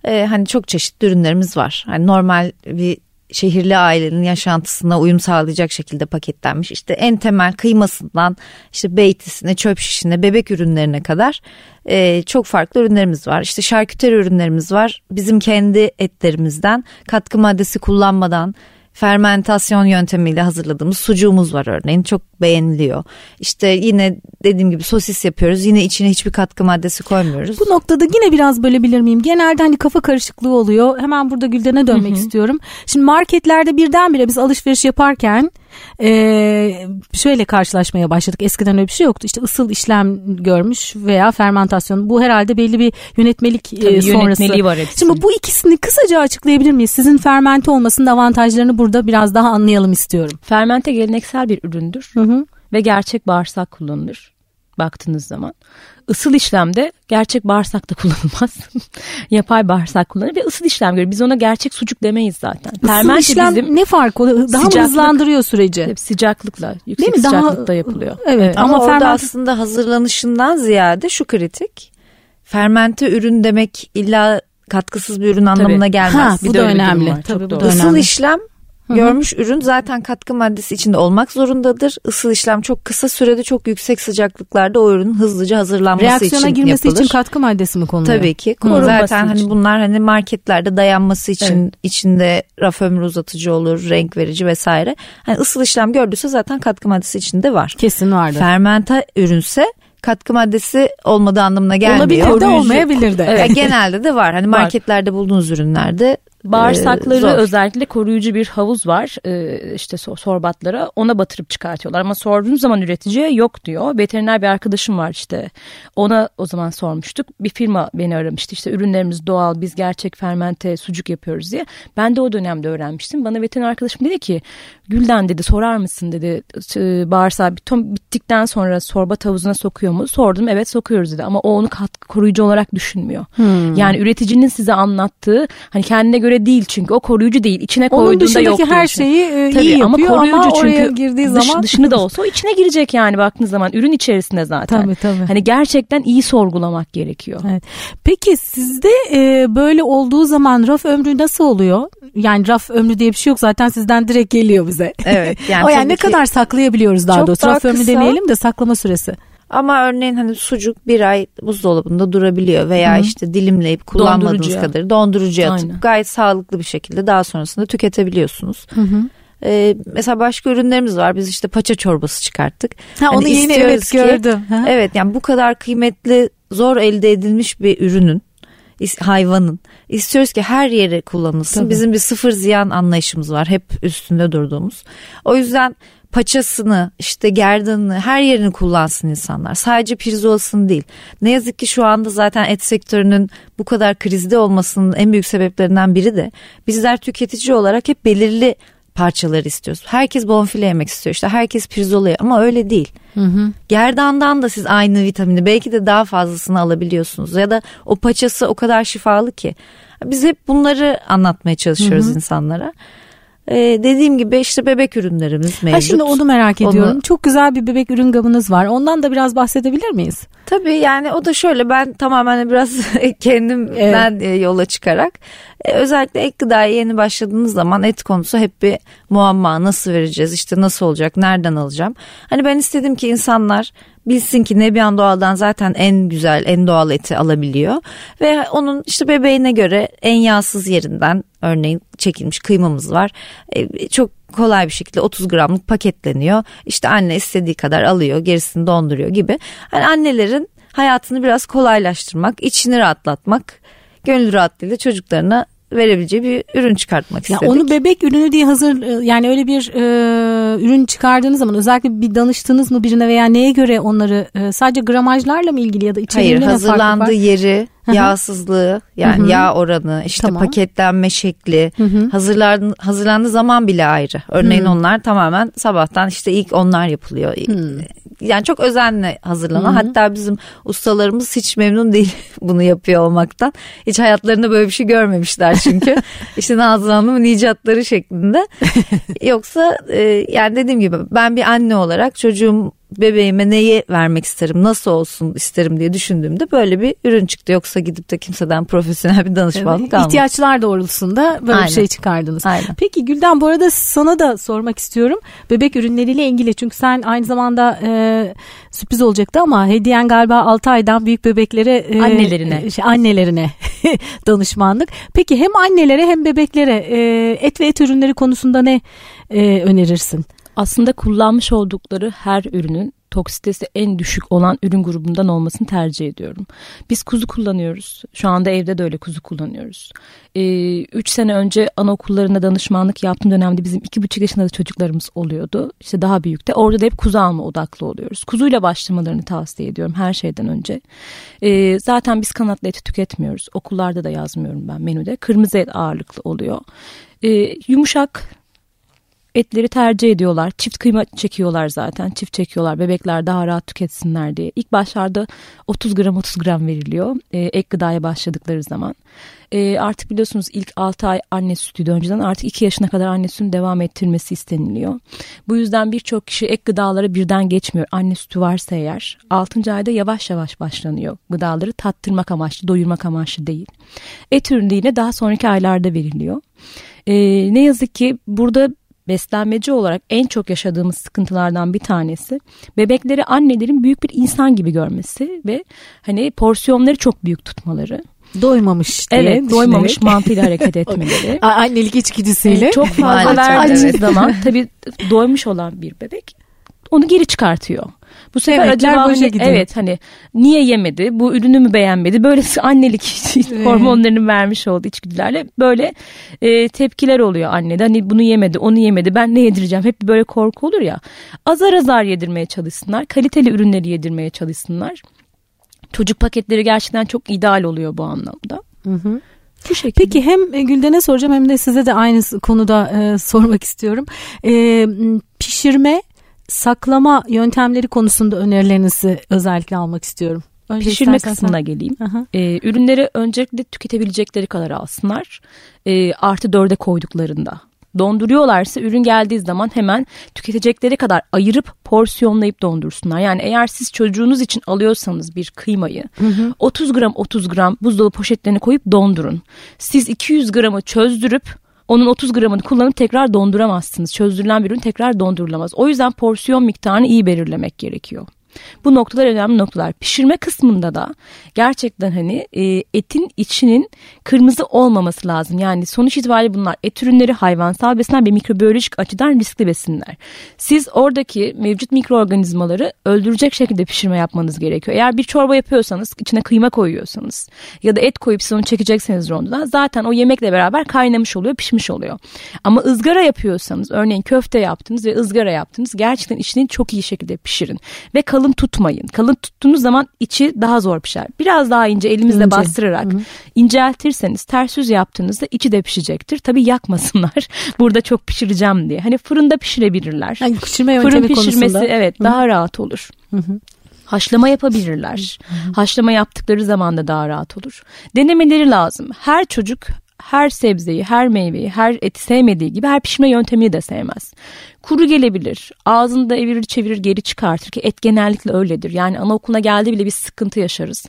Ee, hani çok çeşitli ürünlerimiz var. Hani normal bir şehirli ailenin yaşantısına uyum sağlayacak şekilde paketlenmiş. İşte en temel kıymasından işte beytisine, çöp şişine, bebek ürünlerine kadar e, çok farklı ürünlerimiz var. İşte şarküteri ürünlerimiz var. Bizim kendi etlerimizden katkı maddesi kullanmadan fermentasyon yöntemiyle hazırladığımız sucuğumuz var örneğin çok beğeniliyor. İşte yine dediğim gibi sosis yapıyoruz yine içine hiçbir katkı maddesi koymuyoruz. Bu noktada yine biraz bölebilir miyim? Genelde hani kafa karışıklığı oluyor. Hemen burada Gülden'e dönmek Hı-hı. istiyorum. Şimdi marketlerde birdenbire biz alışveriş yaparken ee, şöyle karşılaşmaya başladık. Eskiden öyle bir şey yoktu. İşte ısıl işlem görmüş veya fermentasyon. Bu herhalde belli bir yönetmelik Tabii, e, sonrası. Yönetmeliği var hepsinin. Şimdi bu ikisini kısaca açıklayabilir miyiz? Sizin fermente olmasının avantajlarını burada biraz daha anlayalım istiyorum. Fermente geleneksel bir üründür. Hı hı. Ve gerçek bağırsak kullanılır baktığınız zaman. Isıl işlemde gerçek bağırsak da kullanılmaz. Yapay bağırsak kullanılır ve ısıl işlem görüyor. Biz ona gerçek sucuk demeyiz zaten. Fermente işlem bizim ne fark oluyor? Daha mı hızlandırıyor süreci? Tabii sıcaklıkla, yüksek Değil mi? sıcaklıkta Daha, yapılıyor. Evet, ama, ama orada ferment... aslında hazırlanışından ziyade şu kritik. Fermente ürün demek illa katkısız bir ürün anlamına Tabii. gelmez. Ha, bu bir da önemli. Tabii, bu da Isıl önemli. İşlem Görmüş ürün zaten katkı maddesi içinde olmak zorundadır. Isıl işlem çok kısa sürede çok yüksek sıcaklıklarda o ürünün hızlıca hazırlanması Reaksiyona için yapılır. Reaksiyona girmesi için katkı maddesi mi konuluyor? Tabii ki. Hı. Zaten hani bunlar hani marketlerde dayanması için evet. içinde raf ömrü uzatıcı olur, renk verici vesaire. Hani ısıl işlem gördüyse zaten katkı maddesi içinde var. Kesin vardır. Fermente ürünse katkı maddesi olmadığı anlamına gelmiyor. Olabilir de olmayabilir de. Evet. genelde de var. Hani marketlerde bulduğunuz ürünlerde Bağırsakları ee, özellikle koruyucu bir havuz var ee, işte sorbatlara ona batırıp çıkartıyorlar ama sorduğunuz zaman üreticiye yok diyor. Veteriner bir arkadaşım var işte ona o zaman sormuştuk bir firma beni aramıştı işte ürünlerimiz doğal biz gerçek fermente sucuk yapıyoruz diye. Ben de o dönemde öğrenmiştim bana veteriner arkadaşım dedi ki Gülden dedi sorar mısın dedi bağırsağı bittikten sonra sorbat havuzuna sokuyor mu? Sordum evet sokuyoruz dedi ama o onu katkı koruyucu olarak düşünmüyor. Hmm. Yani üreticinin size anlattığı hani kendine göre göre değil çünkü o koruyucu değil. İçine koyduğunda Onun dışındaki yok her şeyi e, Tabii, iyi yapıyor ama, koruyucu ama oraya çünkü girdiği dış, zaman dışını da olsa o içine girecek yani baktığınız zaman ürün içerisinde zaten. Tabii tabii. Hani gerçekten iyi sorgulamak gerekiyor. Evet. Peki sizde e, böyle olduğu zaman raf ömrü nasıl oluyor? Yani raf ömrü diye bir şey yok zaten sizden direkt geliyor bize. Evet. Yani o yani ne kadar saklayabiliyoruz daha doğrusu. Raf ömrü demeyelim de saklama süresi. Ama örneğin hani sucuk bir ay buzdolabında durabiliyor veya Hı-hı. işte dilimleyip kullanmadığınız Dondurucuya. kadar dondurucuya atıp Aynen. gayet sağlıklı bir şekilde daha sonrasında tüketebiliyorsunuz. Ee, mesela başka ürünlerimiz var. Biz işte paça çorbası çıkarttık. Ha, hani onu yeni evet ki, gördüm. Ha? Evet yani bu kadar kıymetli zor elde edilmiş bir ürünün hayvanın istiyoruz ki her yere kullanılsın. Tabii. Bizim bir sıfır ziyan anlayışımız var. Hep üstünde durduğumuz. O yüzden paçasını işte gerdanını her yerini kullansın insanlar. Sadece pirzolasını değil. Ne yazık ki şu anda zaten et sektörünün bu kadar krizde olmasının en büyük sebeplerinden biri de bizler tüketici olarak hep belirli parçaları istiyoruz. Herkes bonfile yemek istiyor işte herkes pirzola ama öyle değil. Hı hı. Gerdandan da siz aynı vitamini belki de daha fazlasını alabiliyorsunuz ya da o paçası o kadar şifalı ki. Biz hep bunları anlatmaya çalışıyoruz hı hı. insanlara. Ee, dediğim gibi işte bebek ürünlerimiz mevcut. Ha şimdi onu merak ediyorum. Onu... Çok güzel bir bebek ürün gamınız var. Ondan da biraz bahsedebilir miyiz? Tabii yani o da şöyle ben tamamen biraz kendimden evet. yola çıkarak e, özellikle ek gıdaya yeni başladığınız zaman et konusu hep bir muamma nasıl vereceğiz işte nasıl olacak nereden alacağım. Hani ben istedim ki insanlar bilsin ki Nebiyan Doğal'dan zaten en güzel en doğal eti alabiliyor ve onun işte bebeğine göre en yağsız yerinden örneğin çekilmiş kıymamız var. E, çok kolay bir şekilde 30 gramlık paketleniyor. İşte anne istediği kadar alıyor gerisini donduruyor gibi. Hani annelerin hayatını biraz kolaylaştırmak, içini rahatlatmak, gönül rahatlığıyla çocuklarına verebileceği bir ürün çıkartmak istedik. Ya onu bebek ürünü diye hazır e, yani öyle bir e, ürün çıkardığınız zaman özellikle bir danıştınız mı birine veya neye göre onları e, sadece gramajlarla mı ilgili ya da içeriğinde Hayır hazırlandığı yeri yağsızlığı yani Hı-hı. yağ oranı işte tamam. paketlenme şekli hazırlan hazırlandığı zaman bile ayrı. Örneğin Hı-hı. onlar tamamen sabahtan işte ilk onlar yapılıyor. Hı-hı. Yani çok özenle hazırlanan Hı-hı. hatta bizim ustalarımız hiç memnun değil bunu yapıyor olmaktan. Hiç hayatlarında böyle bir şey görmemişler çünkü. işte Nazlı Hanım'ın icatları şeklinde. Yoksa e, yani dediğim gibi ben bir anne olarak çocuğum bebeğime neyi vermek isterim, nasıl olsun isterim diye düşündüğümde böyle bir ürün çıktı. Yoksa gidip de kimseden profesyonel bir danışmanlık evet, almadım. İhtiyaçlar doğrultusunda böyle Aynen. bir şey çıkardınız. Aynen. Peki Gülden bu arada sana da sormak istiyorum. Bebek ürünleriyle ilgili çünkü sen aynı zamanda e, sürpriz olacaktı ama hediyen galiba 6 aydan büyük bebeklere e, annelerine şey, annelerine danışmanlık. Peki hem annelere hem bebeklere e, et ve et ürünleri konusunda ne e, önerirsin? Aslında kullanmış oldukları her ürünün toksitesi en düşük olan ürün grubundan olmasını tercih ediyorum. Biz kuzu kullanıyoruz. Şu anda evde de öyle kuzu kullanıyoruz. 3 ee, sene önce anaokullarında danışmanlık yaptığım dönemde bizim 2,5 yaşında da çocuklarımız oluyordu. İşte daha büyük de. Orada da hep kuzu alma odaklı oluyoruz. Kuzuyla başlamalarını tavsiye ediyorum her şeyden önce. Ee, zaten biz kanatlı eti tüketmiyoruz. Okullarda da yazmıyorum ben menüde. Kırmızı et ağırlıklı oluyor. Ee, yumuşak etleri tercih ediyorlar. Çift kıyma çekiyorlar zaten. Çift çekiyorlar. Bebekler daha rahat tüketsinler diye. İlk başlarda 30 gram 30 gram veriliyor. E, ek gıdaya başladıkları zaman. E, artık biliyorsunuz ilk 6 ay anne sütüydü önceden. Artık 2 yaşına kadar anne sütünün devam ettirilmesi isteniliyor. Bu yüzden birçok kişi ek gıdalara birden geçmiyor. Anne sütü varsa eğer 6. ayda yavaş yavaş başlanıyor. Gıdaları tattırmak amaçlı, doyurmak amaçlı değil. Et ürünü yine daha sonraki aylarda veriliyor. E, ne yazık ki burada beslenmeci olarak en çok yaşadığımız sıkıntılardan bir tanesi bebekleri annelerin büyük bir insan gibi görmesi ve hani porsiyonları çok büyük tutmaları. Doymamış diye Evet doymamış mantığıyla hareket etmeleri. Annelik içgüdüsüyle. çok fazla verdiğiniz zaman tabii doymuş olan bir bebek onu geri çıkartıyor. Bu sefer evet, acaba hani, evet hani niye yemedi? Bu ürünü mü beğenmedi? Böyle annelik evet. hormonlarının vermiş olduğu içgüdülerle böyle e, tepkiler oluyor annede. Hani bunu yemedi, onu yemedi. Ben ne yedireceğim? Hep böyle korku olur ya. Azar azar yedirmeye çalışsınlar. Kaliteli ürünleri yedirmeye çalışsınlar. Çocuk paketleri gerçekten çok ideal oluyor bu anlamda. Hı hı. Bu şekilde. Peki hem e, Gülden'e soracağım hem de size de aynı konuda e, sormak istiyorum. E, pişirme saklama yöntemleri konusunda önerilerinizi özellikle almak istiyorum. Önce Pişirme kısmına sen. geleyim. Ee, ürünleri öncelikle tüketebilecekleri kadar alsınlar. Ee, artı dörde koyduklarında donduruyorlarsa ürün geldiği zaman hemen tüketecekleri kadar ayırıp porsiyonlayıp dondursunlar. Yani eğer siz çocuğunuz için alıyorsanız bir kıymayı hı hı. 30 gram 30 gram buzdolabı poşetlerine koyup dondurun. Siz 200 gramı çözdürüp onun 30 gramını kullanıp tekrar donduramazsınız. Çözdürülen bir ürün tekrar dondurulamaz. O yüzden porsiyon miktarını iyi belirlemek gerekiyor. Bu noktalar önemli noktalar. Pişirme kısmında da gerçekten hani e, etin içinin kırmızı olmaması lazım. Yani sonuç itibariyle bunlar et ürünleri, hayvansal besinler ve mikrobiyolojik açıdan riskli besinler. Siz oradaki mevcut mikroorganizmaları öldürecek şekilde pişirme yapmanız gerekiyor. Eğer bir çorba yapıyorsanız, içine kıyma koyuyorsanız ya da et koyup siz onu çekecekseniz rondodan zaten o yemekle beraber kaynamış oluyor, pişmiş oluyor. Ama ızgara yapıyorsanız, örneğin köfte yaptınız ve ızgara yaptınız gerçekten içini çok iyi şekilde pişirin ve kalın kalın tutmayın. Kalın tuttuğunuz zaman içi daha zor pişer. Biraz daha ince elimizle ince. bastırarak Hı-hı. inceltirseniz ters yüz yaptığınızda içi de pişecektir. Tabii yakmasınlar. Burada çok pişireceğim diye. Hani fırında pişirebilirler. Yani pişirme Fırın pişirmesi konusunda. evet Hı-hı. daha rahat olur. Hı-hı. Haşlama yapabilirler. Haşlama yaptıkları zaman da daha rahat olur. Denemeleri lazım. Her çocuk her sebzeyi, her meyveyi, her eti sevmediği gibi her pişme yöntemini de sevmez. Kuru gelebilir, ağzında evirir çevirir geri çıkartır ki et genellikle öyledir. Yani anaokuluna geldi bile bir sıkıntı yaşarız.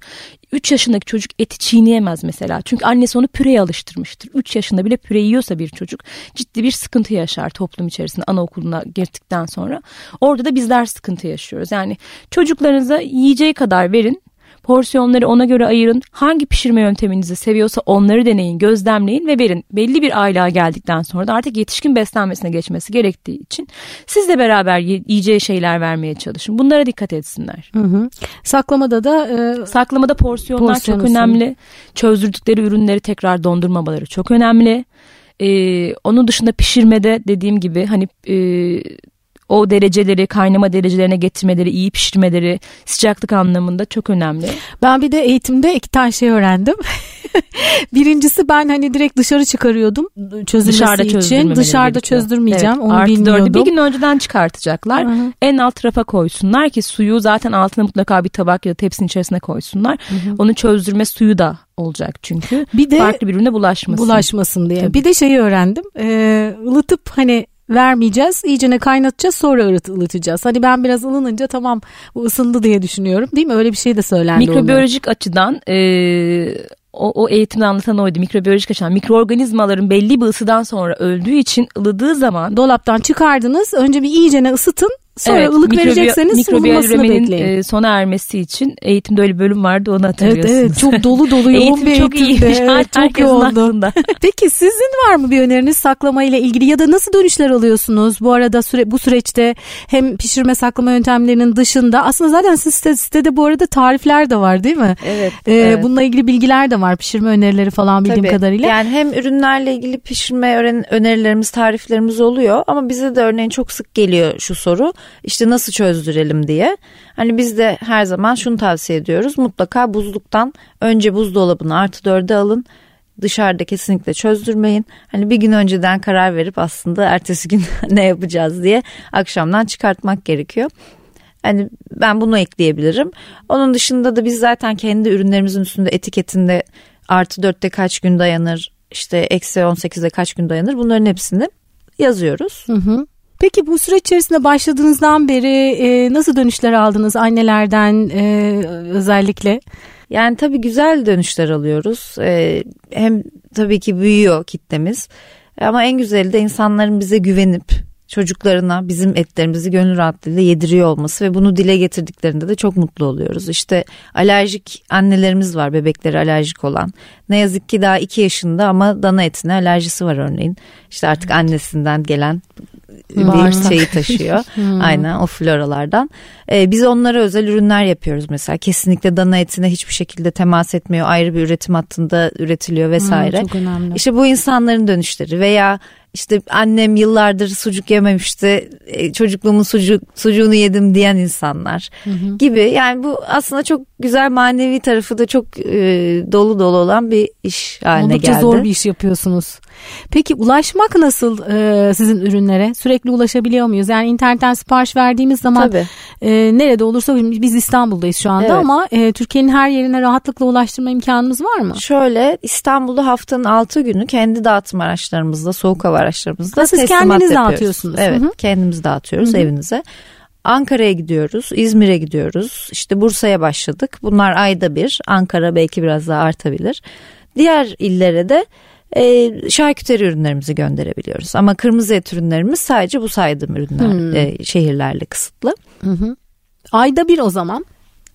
3 yaşındaki çocuk eti çiğneyemez mesela. Çünkü annesi onu püreye alıştırmıştır. 3 yaşında bile püre yiyorsa bir çocuk ciddi bir sıkıntı yaşar toplum içerisinde anaokuluna girdikten sonra. Orada da bizler sıkıntı yaşıyoruz. Yani çocuklarınıza yiyeceği kadar verin Porsiyonları ona göre ayırın. Hangi pişirme yönteminizi seviyorsa onları deneyin, gözlemleyin ve verin. Belli bir aylığa geldikten sonra da artık yetişkin beslenmesine geçmesi gerektiği için sizle beraber yiyeceği şeyler vermeye çalışın. Bunlara dikkat etsinler. Hı hı. Saklamada da e, saklamada porsiyonlar çok önemli. Çözdürdükleri ürünleri tekrar dondurmamaları çok önemli. Ee, onun dışında pişirmede dediğim gibi hani e, o dereceleri kaynama derecelerine getirmeleri, iyi pişirmeleri sıcaklık anlamında çok önemli. Ben bir de eğitimde iki tane şey öğrendim. Birincisi ben hani direkt dışarı çıkarıyordum çözülmesi Dışarıda için. Dışarıda çözdürmeyeceğim. Evet, onu artı bilmiyordum. Bir gün önceden çıkartacaklar. Hı-hı. En alt rafa koysunlar ki suyu zaten altına mutlaka bir tabak ya da tepsinin içerisine koysunlar. Hı-hı. Onu çözdürme suyu da olacak çünkü. Bir de farklı birbirine bulaşmasın. Bulaşmasın diye. Tabii. Bir de şeyi öğrendim. Ee, ılıtıp hani vermeyeceğiz. İyicene kaynatacağız sonra ılıtacağız. Hani ben biraz ılınınca tamam bu ısındı diye düşünüyorum. Değil mi? Öyle bir şey de söylendi. Mikrobiyolojik açıdan e, o, o eğitimde anlatan oydu. Mikrobiyolojik açıdan mikroorganizmaların belli bir ısıdan sonra öldüğü için ılıdığı zaman dolaptan çıkardınız. Önce bir iyicene ısıtın. Sonra evet, ılık mikrobiyo, verecekseniz ılınmasını bekleyin. E, sona ermesi için eğitimde öyle bir bölüm vardı onu hatırlıyorsunuz. Evet evet çok dolu dolu yoğun bir eğitimde. Iyiymiş, evet, çok yoğundu. Peki sizin var mı bir öneriniz saklama ile ilgili ya da nasıl dönüşler alıyorsunuz? Bu arada süre, bu süreçte hem pişirme saklama yöntemlerinin dışında aslında zaten siz site, sitede bu arada tarifler de var değil mi? Evet. Ee, evet. Bununla ilgili bilgiler de var pişirme önerileri falan bildiğim Tabii. kadarıyla. Yani hem ürünlerle ilgili pişirme önerilerimiz tariflerimiz oluyor ama bize de örneğin çok sık geliyor şu soru işte nasıl çözdürelim diye. Hani biz de her zaman şunu tavsiye ediyoruz. Mutlaka buzluktan önce buzdolabını artı dörde alın. Dışarıda kesinlikle çözdürmeyin. Hani bir gün önceden karar verip aslında ertesi gün ne yapacağız diye akşamdan çıkartmak gerekiyor. Hani ben bunu ekleyebilirim. Onun dışında da biz zaten kendi ürünlerimizin üstünde etiketinde artı dörtte kaç gün dayanır, işte eksi on sekizde kaç gün dayanır bunların hepsini yazıyoruz. Hı hı. Peki bu süreç içerisinde başladığınızdan beri e, nasıl dönüşler aldınız annelerden e, özellikle? Yani tabii güzel dönüşler alıyoruz. E, hem tabii ki büyüyor kitlemiz. Ama en güzeli de insanların bize güvenip çocuklarına bizim etlerimizi gönül rahatlığıyla yediriyor olması ve bunu dile getirdiklerinde de çok mutlu oluyoruz. İşte alerjik annelerimiz var bebekleri alerjik olan. Ne yazık ki daha iki yaşında ama dana etine alerjisi var örneğin. İşte artık annesinden gelen bir şeyi taşıyor. hmm. Aynen o floralardan. Ee, biz onlara özel ürünler yapıyoruz mesela. Kesinlikle dana etine hiçbir şekilde temas etmiyor. Ayrı bir üretim hattında üretiliyor vesaire. Hmm, çok önemli. İşte bu insanların dönüşleri veya işte annem yıllardır sucuk yememişti e, çocukluğumun sucuk, sucuğunu yedim diyen insanlar hı hı. gibi yani bu aslında çok güzel manevi tarafı da çok e, dolu dolu olan bir iş haline Oldukça geldi. zor bir iş yapıyorsunuz. Peki ulaşmak nasıl e, sizin ürünlere? Sürekli ulaşabiliyor muyuz? Yani internetten sipariş verdiğimiz zaman e, nerede olursa biz İstanbul'dayız şu anda evet. ama e, Türkiye'nin her yerine rahatlıkla ulaştırma imkanımız var mı? Şöyle İstanbul'da haftanın 6 günü kendi dağıtım araçlarımızda soğuk hava araçlarımızda Siz kendiniz yapıyoruz. dağıtıyorsunuz. Evet Hı-hı. kendimiz dağıtıyoruz Hı-hı. evinize. Ankara'ya gidiyoruz, İzmir'e gidiyoruz. İşte Bursa'ya başladık. Bunlar ayda bir. Ankara belki biraz daha artabilir. Diğer illere de e, şarküteri ürünlerimizi gönderebiliyoruz. Ama kırmızı et ürünlerimiz sadece bu saydığım ürünler hmm. e, şehirlerle kısıtlı. Hı hı. Ayda bir o zaman.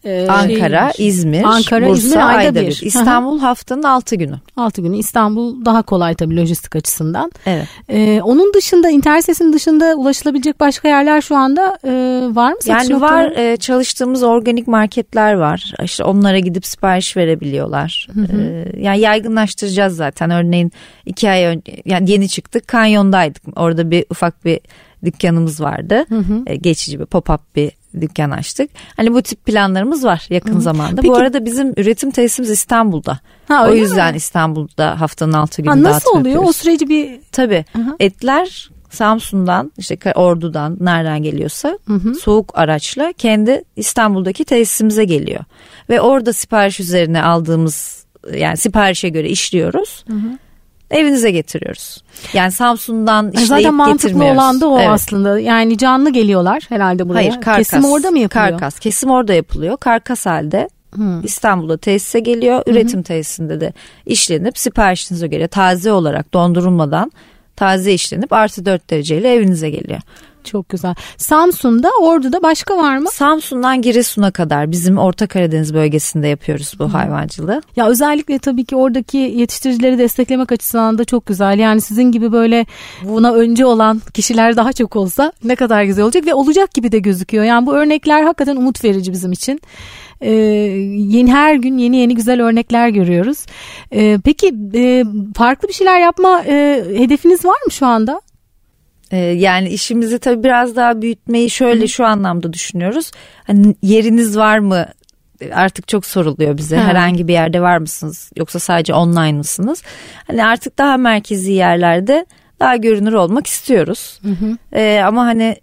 Ee, Ankara, şey, İzmir, Ankara, Bursa İzmir ayda, ayda bir. bir. İstanbul haftanın altı günü. Altı günü. İstanbul daha kolay tabii lojistik açısından. Evet. Ee, onun dışında internet sitesinin dışında ulaşılabilecek başka yerler şu anda e, var mı? Yani noktaları? var e, çalıştığımız organik marketler var. İşte onlara gidip sipariş verebiliyorlar. Hı hı. E, yani yaygınlaştıracağız zaten. Örneğin iki ay önce yani yeni çıktık kanyondaydık. Orada bir ufak bir dükkanımız vardı. Hı hı. E, geçici bir pop-up bir dükkan açtık. Hani bu tip planlarımız var yakın Hı. zamanda. Peki, bu arada bizim üretim tesisimiz İstanbul'da. Ha, o yüzden mi? İstanbul'da haftanın altı günü ha, Nasıl oluyor? Yapıyoruz. O süreci bir... Tabii. Hı-hı. Etler Samsun'dan işte Ordu'dan nereden geliyorsa hı hı. soğuk araçla kendi İstanbul'daki tesisimize geliyor. Ve orada sipariş üzerine aldığımız yani siparişe göre işliyoruz. Hı hı evinize getiriyoruz. Yani Samsun'dan işleyip Zaten mantıklı olan da o evet. aslında. Yani canlı geliyorlar herhalde buraya. Hayır karkas. Kesim orada mı yapılıyor? Karkas. Kesim orada yapılıyor. Karkas halde Hmm. İstanbul'da tesise geliyor. Üretim hmm. tesisinde de işlenip siparişinize göre taze olarak dondurulmadan taze işlenip artı 4 dereceyle evinize geliyor. Çok güzel. Samsun'da, Ordu'da başka var mı? Samsun'dan Giresun'a kadar bizim Orta Karadeniz bölgesinde yapıyoruz bu hayvancılığı. Ya özellikle tabii ki oradaki yetiştiricileri desteklemek açısından da çok güzel. Yani sizin gibi böyle buna önce olan kişiler daha çok olsa ne kadar güzel olacak ve olacak gibi de gözüküyor. Yani bu örnekler hakikaten umut verici bizim için. Ee, yeni her gün yeni yeni güzel örnekler görüyoruz. Ee, peki e, farklı bir şeyler yapma e, hedefiniz var mı şu anda? Ee, yani işimizi tabii biraz daha büyütmeyi şöyle şu anlamda düşünüyoruz. Hani yeriniz var mı artık çok soruluyor bize. Ha. Herhangi bir yerde var mısınız yoksa sadece online mısınız? Hani artık daha merkezi yerlerde daha görünür olmak istiyoruz. Hı hı. Ee, ama hani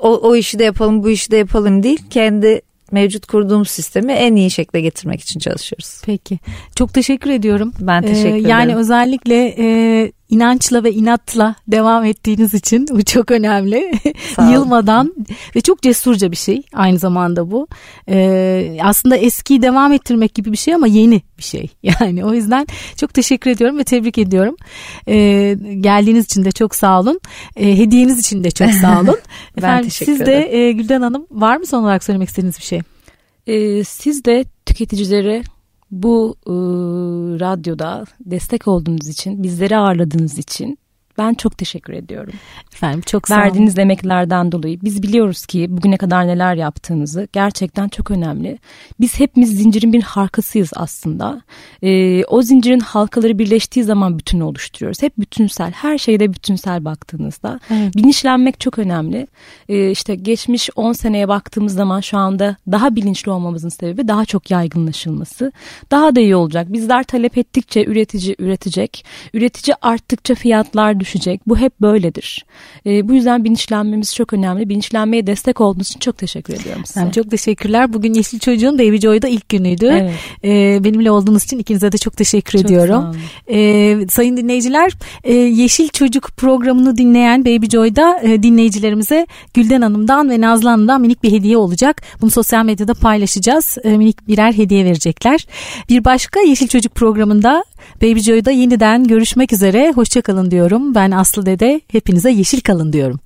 o, o işi de yapalım bu işi de yapalım değil. Kendi mevcut kurduğumuz sistemi en iyi şekilde getirmek için çalışıyoruz. Peki. Çok teşekkür ediyorum. Ben teşekkür ee, ederim. Yani özellikle e, inançla ve inatla devam ettiğiniz için bu çok önemli. Yılmadan ve çok cesurca bir şey aynı zamanda bu. Ee, aslında eskiyi devam ettirmek gibi bir şey ama yeni bir şey. Yani o yüzden çok teşekkür ediyorum ve tebrik ediyorum. Ee, geldiğiniz için de çok sağ olun. Ee, hediyeniz için de çok sağ olun. ben Efendim, teşekkür ederim. Siz de e, Gülden Hanım var mı son olarak söylemek istediğiniz bir şey? Ee, siz de tüketicilere bu e, radyoda destek olduğunuz için, bizleri ağırladığınız için ben çok teşekkür ediyorum. Efendim çok sağ olun. Verdiğiniz emeklerden dolayı. Biz biliyoruz ki bugüne kadar neler yaptığınızı gerçekten çok önemli. Biz hepimiz zincirin bir halkasıyız aslında. Ee, o zincirin halkaları birleştiği zaman bütünü oluşturuyoruz. Hep bütünsel, her şeyde bütünsel baktığınızda. Evet. Bilinçlenmek çok önemli. Ee, işte geçmiş 10 seneye baktığımız zaman şu anda daha bilinçli olmamızın sebebi daha çok yaygınlaşılması. Daha da iyi olacak. Bizler talep ettikçe üretici üretecek. Üretici arttıkça fiyatlar düşecek. Bu hep böyledir. E, bu yüzden bilinçlenmemiz çok önemli. Bilinçlenmeye destek olduğunuz için çok teşekkür ediyorum size. Yani çok teşekkürler. Bugün Yeşil Çocuğun Baby Joy'da ilk günüydü. Evet. E, benimle olduğunuz için ikinize de çok teşekkür çok ediyorum. E, sayın dinleyiciler e, Yeşil Çocuk programını dinleyen Baby Joy'da e, dinleyicilerimize Gülden Hanım'dan ve Nazlı Hanım'dan minik bir hediye olacak. Bunu sosyal medyada paylaşacağız. E, minik birer hediye verecekler. Bir başka Yeşil Çocuk programında Baby Joy'da yeniden görüşmek üzere. Hoşçakalın diyorum. Ben Aslı Dede. Hepinize yeşil kalın diyorum.